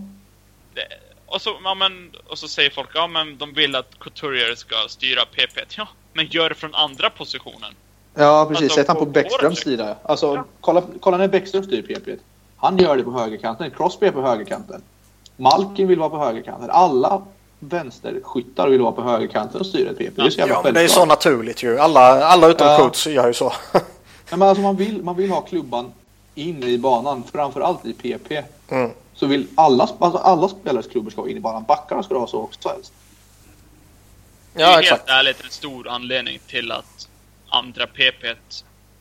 Det, och, så, ja, men, och så säger folk ja men de vill att Couturier ska styra PP. Ja, men gör det från andra positionen. Ja, precis. Alltså, Sätt han på Bäckströms sida. Alltså, Ja. kolla, kolla när Bäckström styr PP. Han gör det på högerkanten. Crosby är på högerkanten. Malkin vill vara på högerkanten. Alla vänsterskyttar vill vara på högerkanten och styra ett PP. Det är så jävla Ja, men det är så naturligt ju. Alla, alla utom Ja. Coates gör ju så. Men alltså, man, vill, man vill ha klubban in i banan, framförallt i PP. Mm. så vill alla, alltså alla spelares klubbar ska in i banan. Backarna ska ha så också helst. det är Ja, helt exakt. ärligt en stor anledning till att andra PP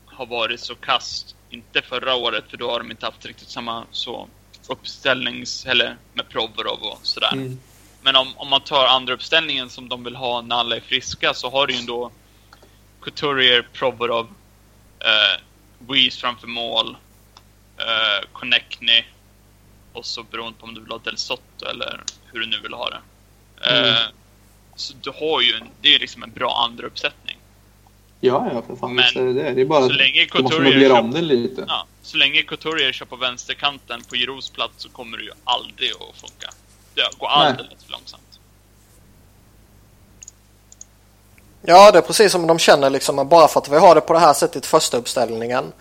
har varit så kast. Inte förra året, för då har de inte haft riktigt samma så uppställnings... Eller med Provorov och sådär. Mm. Men om, om man tar andra uppställningen som de vill ha när alla är friska så har du ju ändå Couturier, Provorov, eh, Weiss framför mål, eh, Connectny och så beroende på om du vill ha Del Sotto eller hur du nu vill ha det. Eh, Mm. Så du har ju en, det är liksom en bra andra uppsättning. Ja, ja, för fan. Men det det. Det är bara så länge du måste Couturier möblera om den lite. Ja, så länge Couturier kör på vänsterkanten på Giroux plats så kommer det ju aldrig att funka. Det går Nej. alldeles för långsamt. Ja, det är precis som de känner liksom att bara för att vi har det på det här sättet första uppställningen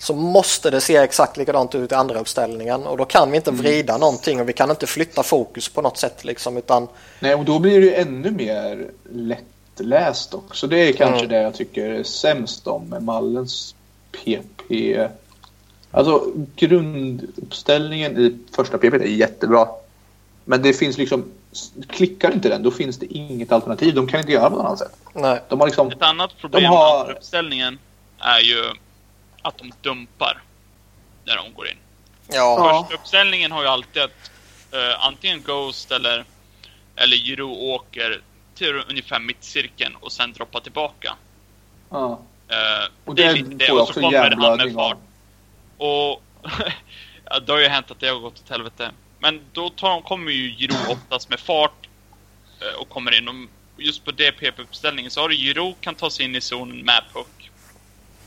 så måste det se exakt likadant ut i andra uppställningen och då kan vi inte Mm. vrida någonting och vi kan inte flytta fokus på något sätt liksom utan Nej, och då blir det ju ännu mer lättläst också. Det är kanske Mm. det jag tycker är sämst om med Mallens PP. Alltså grunduppställningen i första PP är jättebra. Men det finns liksom, klickar inte den då finns det inget alternativ. De kan inte göra på något annat sätt. nej. De har liksom, Ett annat problem De har- med uppställningen är ju att de dumpar när de går in. Ja. Första uppställningen har ju alltid att eh, antingen Ghost eller, eller Giroux åker till ungefär mittcirkeln och sen droppar tillbaka. ja. Eh, Och det är det lite det. Och så kommer han med fart. Och [laughs] ja, det har ju hänt att det har gått åt helvete. Men då tar, kommer ju Giroux oftast med fart eh, och kommer in. Och just på det PP-uppställningen så har du Giroux kan ta sig in i zonen med puck.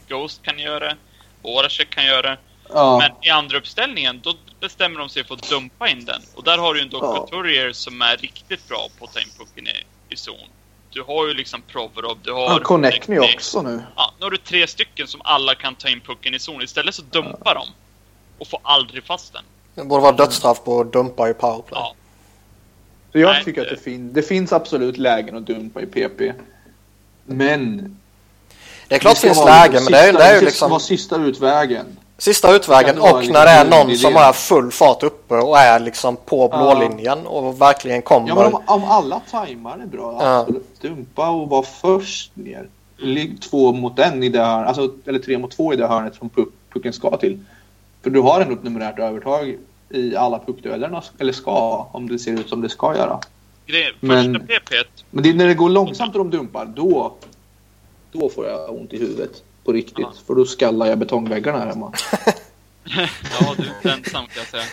Ghost kan göra det. Voracek kan göra det. Ja. Men i andra uppställningen, då bestämmer de sig för att dumpa in den. Och där har du ju ändå Ja. Couturier som är riktigt bra på att ta in pucken i, i zon. Du har ju liksom Provorov, du har... Ja, Connectny också nu. Ja, nu har du tre stycken som alla kan ta in pucken i zon. Istället så dumpar de. Och får aldrig fast den. det borde vara dödsstraff på att dumpa i powerplay. Ja. Så jag Nej, tycker att det- det, fin- det finns absolut lägen att dumpa i PP. Men... Det är klart det ska finns lägen men det är, sista- det är ju ska liksom vara sista utvägen. sista utvägen det och när det är någon som har full fart uppe och är liksom på blålinjen och verkligen kommer. Ja, men om, om alla tajmar är bra, Ja. absolut. Dumpa och vara först ner. Ligg två mot en i det hörnet, alltså, eller tre mot två i det hörnet som puck, pucken ska till. För du har ändå ett numerärt övertag i alla puckduellerna, eller ska, om det ser ut som det ska göra. Grejen, Men- första PP Men det är när det går långsamt och de dumpar, då, då får jag ont i huvudet. På riktigt. Ja. För då skallar jag betongväggarna här hemma. [laughs] Ja, du är ensam kan jag säga.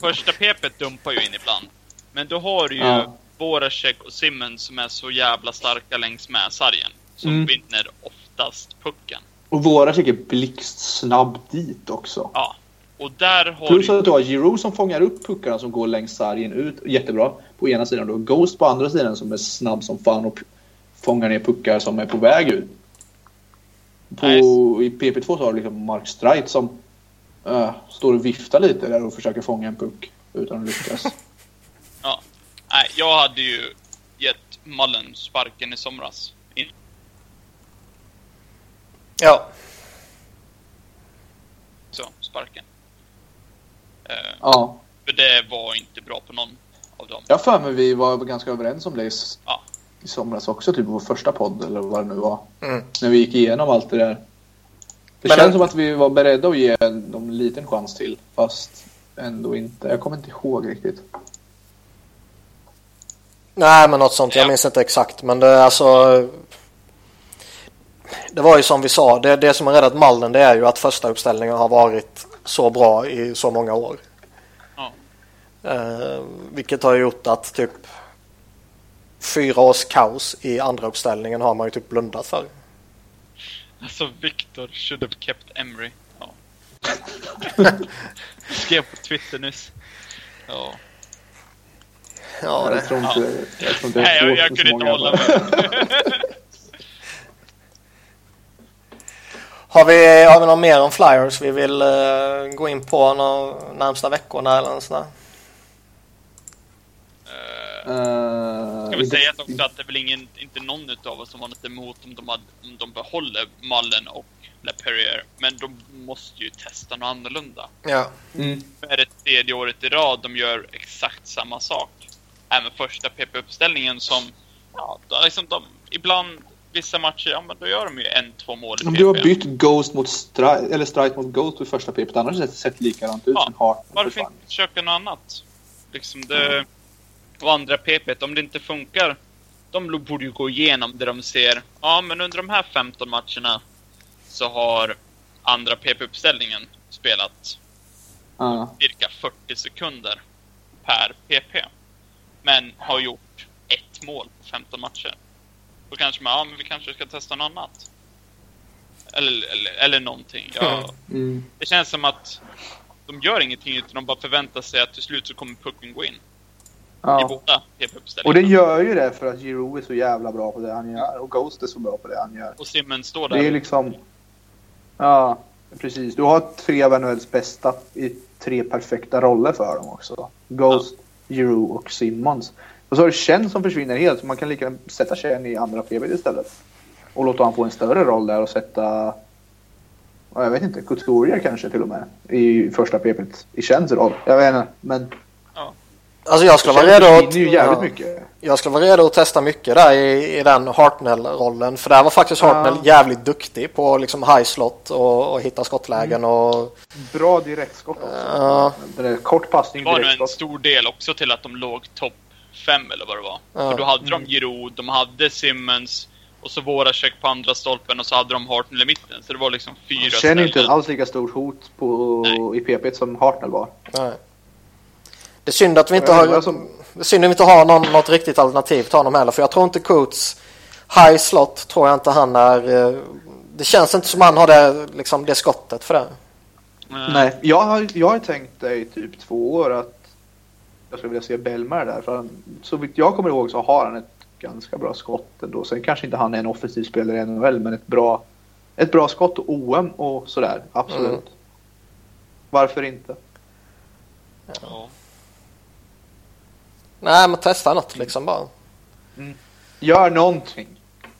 Första PP dumpar ju in ibland. Men då har du ju Ja. Voracek och Simmons som är så jävla starka längs med sargen. Som Mm. vinner oftast pucken. Och våra är blixtsnabb dit också. Ja. Och där har Plus du... att du har Giroud som fångar upp puckarna som går längs sargen ut. Jättebra. På ena sidan. Du har Ghost på andra sidan som är snabb som fan och fångar ner puckar som är på väg ut. På, Nice. I PP2 så har du liksom Mark Streit som äh, står och viftar lite där och försöker fånga en puck utan att lyckas. [laughs] Ja. Nej, jag hade ju gett Mullen sparken i somras. In- Ja, Så, sparken. Eh, ja. För det var inte bra på någon av dem. Jag för mig vi var ganska överens om det Ja. I somras också, typ på vår första podd eller vad det nu var. Mm. När vi gick igenom allt det där. Det Men- känns som att vi var beredda att ge dem en liten chans till, fast ändå inte. Jag kommer inte ihåg riktigt. nej men något sånt. Jag Ja. minns inte exakt men det är alltså. Det var ju som vi sa. Det, det som har räddat Malden det är ju att första uppställningen har varit så bra i så många år. Ja. Eh, vilket har gjort att typ fyra års kaos i andra uppställningen har man ju typ blundat för. Alltså, Victor should have kept Emery. Ja. [laughs] Skrev på Twitter nyss. Ja. Ja, det, Jag tror inte, jag tror inte Nej, jag, jag kunde inte hålla mig. [laughs] Har vi, har vi något mer om Flyers vi vill eh, gå in på de närmsta veckorna eller något sånt där? Eh, Uh, Ska vi säga också att det är väl ingen, inte någon utav oss som har något emot om de, hade, om de behåller Mallen och LaPerriere, men de måste ju testa något annorlunda. Ja. Mm. Nu är det tredje året i rad de gör exakt samma sak. Även första PP-uppställningen som, ja, då liksom de, ibland, vissa matcher, ja men då gör de ju en, två mål i Om PP. du har bytt Ghost mot Strike, eller Strike mot Ghost vid första PP, annars har det sett likadant ut Ja. Varför inte försöka något annat? Liksom det... Och andra PP, om det inte funkar, de borde ju gå igenom det de ser. Ja, men under de här 15 matcherna så har andra PP-uppställningen spelat Ja. cirka 40 sekunder per PP. Men har gjort ett mål på 15 matcher. Då kanske man, ja men vi kanske ska testa något annat. Eller, eller, eller någonting. Ja, Mm. det känns som att de gör ingenting utan de bara förväntar sig att till slut så kommer pucken gå in. I Ja. båda Och det PP-uppställningarna. gör ju det för att Giro är så jävla bra på det han gör. Och Ghost är så bra på det han gör. Och Simmons står Det är där. liksom... Ja, precis. Du har tre av NHLs bästa i tre perfekta roller för dem också. Ghost, Giro och Simmons. Och så har du Chen som försvinner helt. Så man kan lika gärna sätta Chen i andra PB istället. Och låta honom få en större roll där och sätta... ja, Jag vet inte, Couturier kanske till och med. I första PP i Chens roll. Jag vet inte, men... Alltså jag skulle vara redo att, försvinner ju jävligt ja, mycket. jag skulle vara redo att testa mycket där i, i den Hartnell-rollen. För där var faktiskt Hartnell Ja. jävligt duktig på liksom high slot och, och hitta skottlägen och... Bra direktskott också. Ja. Det är kort passning, Det var nog en direktskott. stor del också till att de låg topp fem eller vad det var. Ja. För då hade de Giroud, de hade Simmons och så Voracek på andra stolpen och så hade de Hartnell i mitten. Så det var liksom fyra Han känner inte ställen. alls lika stort hot på, i PP som Hartnell var. Nej. Det är synd att vi inte Jag har, som- det är synd att vi inte har någon, något riktigt alternativ till honom heller. För jag tror inte Coots high slot tror jag inte han är... eh, Det känns inte som han har det, liksom, det skottet för det. Nej, jag har, jag har tänkt i typ två år att jag skulle vilja se Bellmar där. För han, så vitt jag kommer ihåg så har han ett ganska bra skott ändå. Sen kanske inte han är en offensiv spelare i NHL, men ett bra, ett bra skott och OM och sådär. Absolut. Mm. Varför inte? Ja. Nej, men testa något liksom bara. Gör någonting.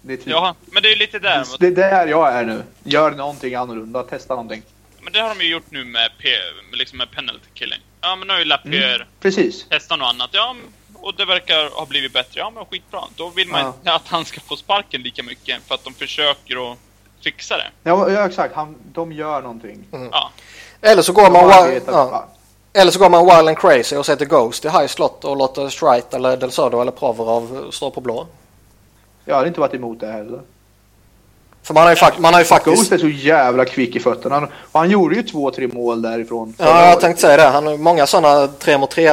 Det är, typ, ja, men det är ju lite där. det är där jag är nu. Gör någonting annorlunda. Testa någonting. Men det har de ju gjort nu med, P, liksom med penalty killing. Ja, men nu har ju Lapierre Mm. Precis. testat något annat. Ja, och det verkar ha blivit bättre. Ja, men skitbra. Då vill man Ja. inte att han ska få sparken lika mycket för att de försöker att fixa det. Ja, ja exakt. Han, de gör någonting. Ja, Eller så går De man, ja. Eller så går man wild and crazy och sätter Ghost i high slot och låter Strite eller Del Sodo eller Provorov stå på blå. Jag hade inte varit emot det heller. För man har ju, fak- man har ju faktiskt... Ghost är så jävla kvick i fötterna. Han, och han gjorde ju två, tre mål därifrån. Ja, jag tänkte säga det. Han har många sådana tre mot tre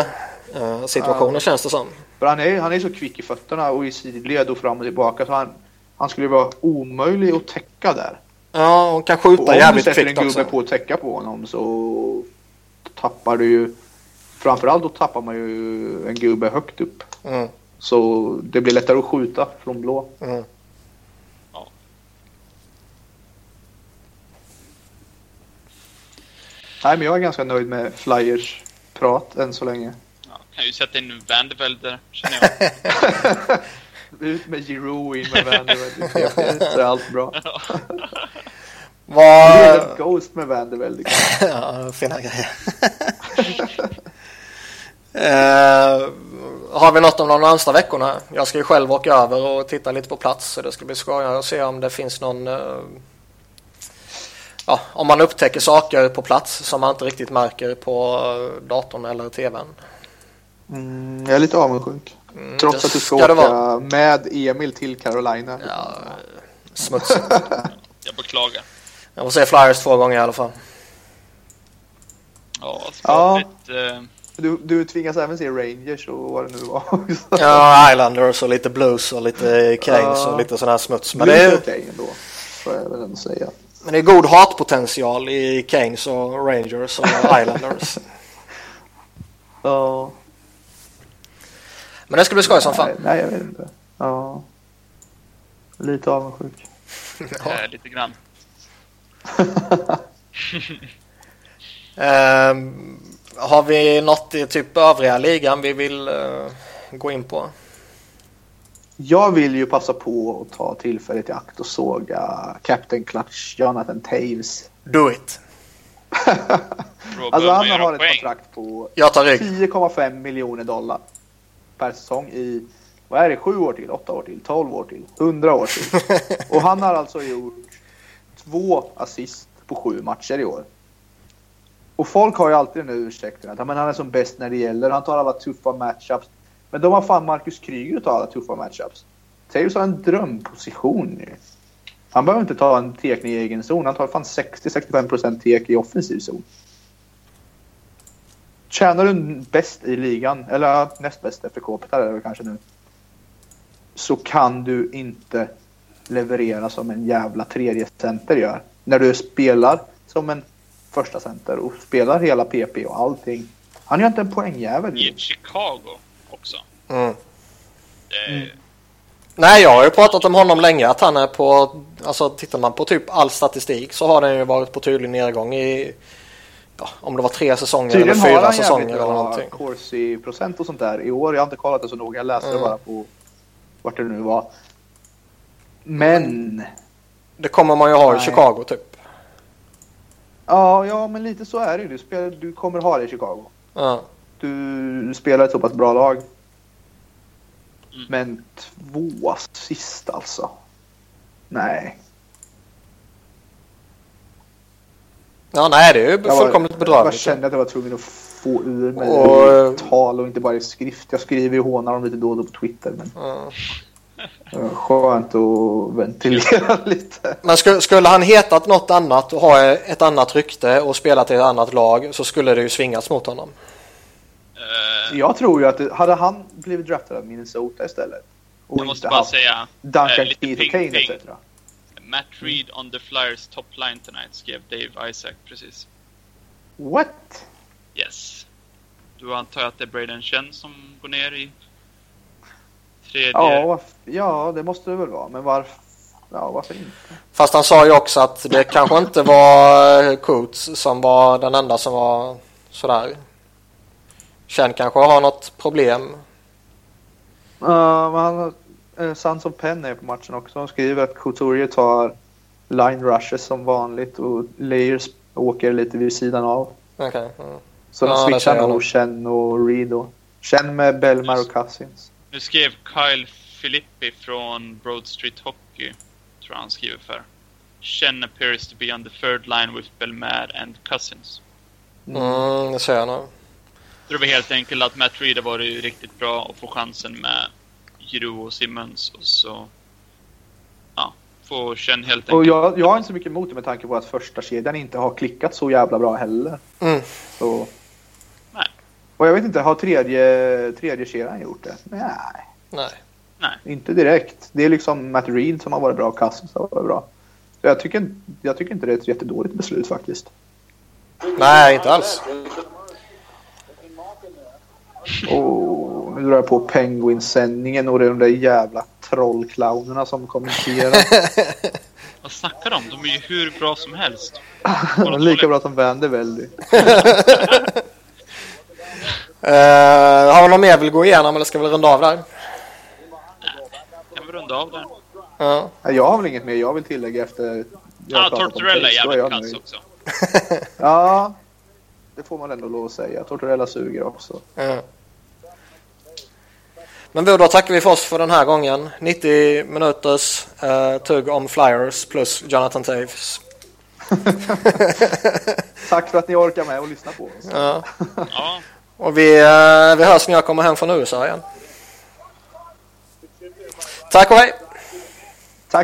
eh, situationer Ja. känns det som. För han är, han är så kvick i fötterna och i sidled och fram och tillbaka. Så han, han skulle vara omöjlig att täcka där. Ja, och kan Och skjuta om du jävligt sätter en kvickt gubbe också. på att täcka på honom så tappar du ju... Framförallt då tappar man ju en gubbe högt upp. Mm, Så det blir lättare att skjuta från blå. mm. Nej, men jag är ganska nöjd med Flyers prat än så länge. ja kan ju sätta in Vanderveld där, känner jag. [laughs] Ut med Giroud in med Vanderbilt. så är allt bra. [laughs] Det Vad... är en Ghost med Vanderbilt. liksom. [laughs] ja, fina grejer. [laughs] eh, har vi något om de närmsta veckorna? Jag ska ju själv åka över och titta lite på plats så det ska bli skojigt att se om det finns någon eh, Ja, om man upptäcker saker på plats som man inte riktigt märker på eh, datorn eller tvn. Mm, jag är lite avundsjuk. Mm, Trots att du ska, ska åka vara. med Emil till Carolina. Ja, smutsigt. Jag beklagar. Jag får se Flyers två gånger i alla fall. Ja, skapligt. Eh, Du, du tvingas även se Rangers och vad det nu var också. Ja, Islanders och lite Blues och lite Canes Ja. och lite sån här smuts. Men Men det, är okej ändå. Får jag väl ändå säga. men det är god hatpotential i Canes och Rangers och [laughs] Islanders. Ja. Men det ska bli skoj som fan. Nej, nej, jag vet inte. Ja. Lite avundsjuk. [laughs] eh, lite grann. Ehm, har vi något i typ övriga ligan vi vill eh, gå in på? Jag vill ju passa på att ta tillfället i akt och såga Captain Clutch Jonathan Taves. Do it. alltså han har ett kontrakt på 10,5 miljoner dollar per säsong i vad är det, sju år till, åtta år till, tolv år till, hundra år till. [laughs] Och han har alltså gjort två assist på sju matcher i år. Och folk har ju alltid den ursäkten att men han är som bäst när det gäller. Han tar alla tuffa matchups. Men de har fan Marcus Kryger att ta alla tuffa matchups. Taves har en drömposition nu. Han behöver inte ta en tekning i egen zon. Han tar fan 60-65% tek i offensiv zon. Tjänar du bäst i ligan, eller näst bäst efter Kåpetar är det kanske nu, så kan du inte leverera som en jävla tredje center gör. När du spelar som en första center och spelar hela PP och allting. Han gör inte en poängjävel. I Chicago också. Mm. Det... Mm. Nej, jag har ju pratat om honom länge att han är på, alltså tittar man på typ all statistik så har den ju varit på tydlig nedgång i, ja, om det var tre säsonger Tydligen eller fyra säsonger eller någonting. Tydligen procent och sånt där i år. Jag har inte kollat det så noga, jag läste mm. det bara på vart det nu var. Men... Det kommer man ju ha Nej. i Chicago typ. Ja, ja, men lite så är det du, spelar, du kommer ha det i Chicago. Ja. Du spelar ett så pass bra lag. Mm. Men två assist alltså. Nej. Ja, nej det är ju fullkomligt bedrövligt. Jag kände att jag var tvungen att få ur mig och, tal och inte bara i skrift. Jag skriver ju hånar dem lite då och då på Twitter. Men... Ja. Skönt att ventilera [laughs] lite. Men skulle han hetat något annat och ha ett annat rykte och spelat i ett annat lag så skulle det ju svingas mot honom. Uh, jag tror ju att det, hade han blivit draftad av Minnesota istället och jag måste bara säga Duncan uh, Kane etc. Matt Reed on the Flyers top line tonight skrev Dave Isaac precis. What? Yes. Du antar att det är Braden Chen som går ner i tredje? Ja, ja det måste det väl vara. Men varför? Ja, varför inte? Fast han sa ju också att det kanske inte var Coates som var den enda som var sådär. Chen kanske har något problem. Ja, uh, men han, of Penn är på matchen också. De skriver att Couturier tar line rushes som vanligt och Layers åker lite vid sidan av. Okay. Mm. Så de ja, switchar nog Chen och Reed då. Chen med Belmar och Cousins. Nu skrev Kyle Filippi från Broad Street Hockey, tror jag han skriver för. Chen appears to be on the third line with Belmar and Cousins. Mm, det ser jag nog. Det var helt enkelt att Matt Reed har varit riktigt bra och får chansen med Giroux och Simmons och så... Ja, får Chen helt enkelt... Och jag, jag har inte så mycket emot det med tanke på att första kedjan inte har klickat så jävla bra heller. Mm. Så... Och jag vet inte, har tredje, tredje kedjan gjort det? Nej. Nej. Nej. Inte direkt. Det är liksom Matt Reed som har varit bra och Cousins har varit bra. Så jag tycker, jag tycker inte det är ett jättedåligt beslut faktiskt. Nej, inte alls. Oh, nu drar jag på Penguin-sändningen och det är de där jävla trollclownerna som kommenterar. [laughs] Vad snackar de? De är ju hur bra som helst. [laughs] Lika bra som Vanderveldy. [laughs] Uh, har vi något mer vill gå igenom eller ska vi runda av där? Kan vi runda av där. Ja. Jag har väl inget mer jag vill tillägga efter... Ja, Tortorella är jävligt kass också. [laughs] [laughs] ja, det får man ändå lov att säga. Tortorella suger också. Ja. Men då tackar vi för oss för den här gången. 90 minuters uh, tugg om Flyers plus Jonathan Taves. [laughs] Tack för att ni orkar med och lyssna på oss. Ja. ja. Och vi, eh, vi hörs när jag kommer hem från USA igen. Tack och hej!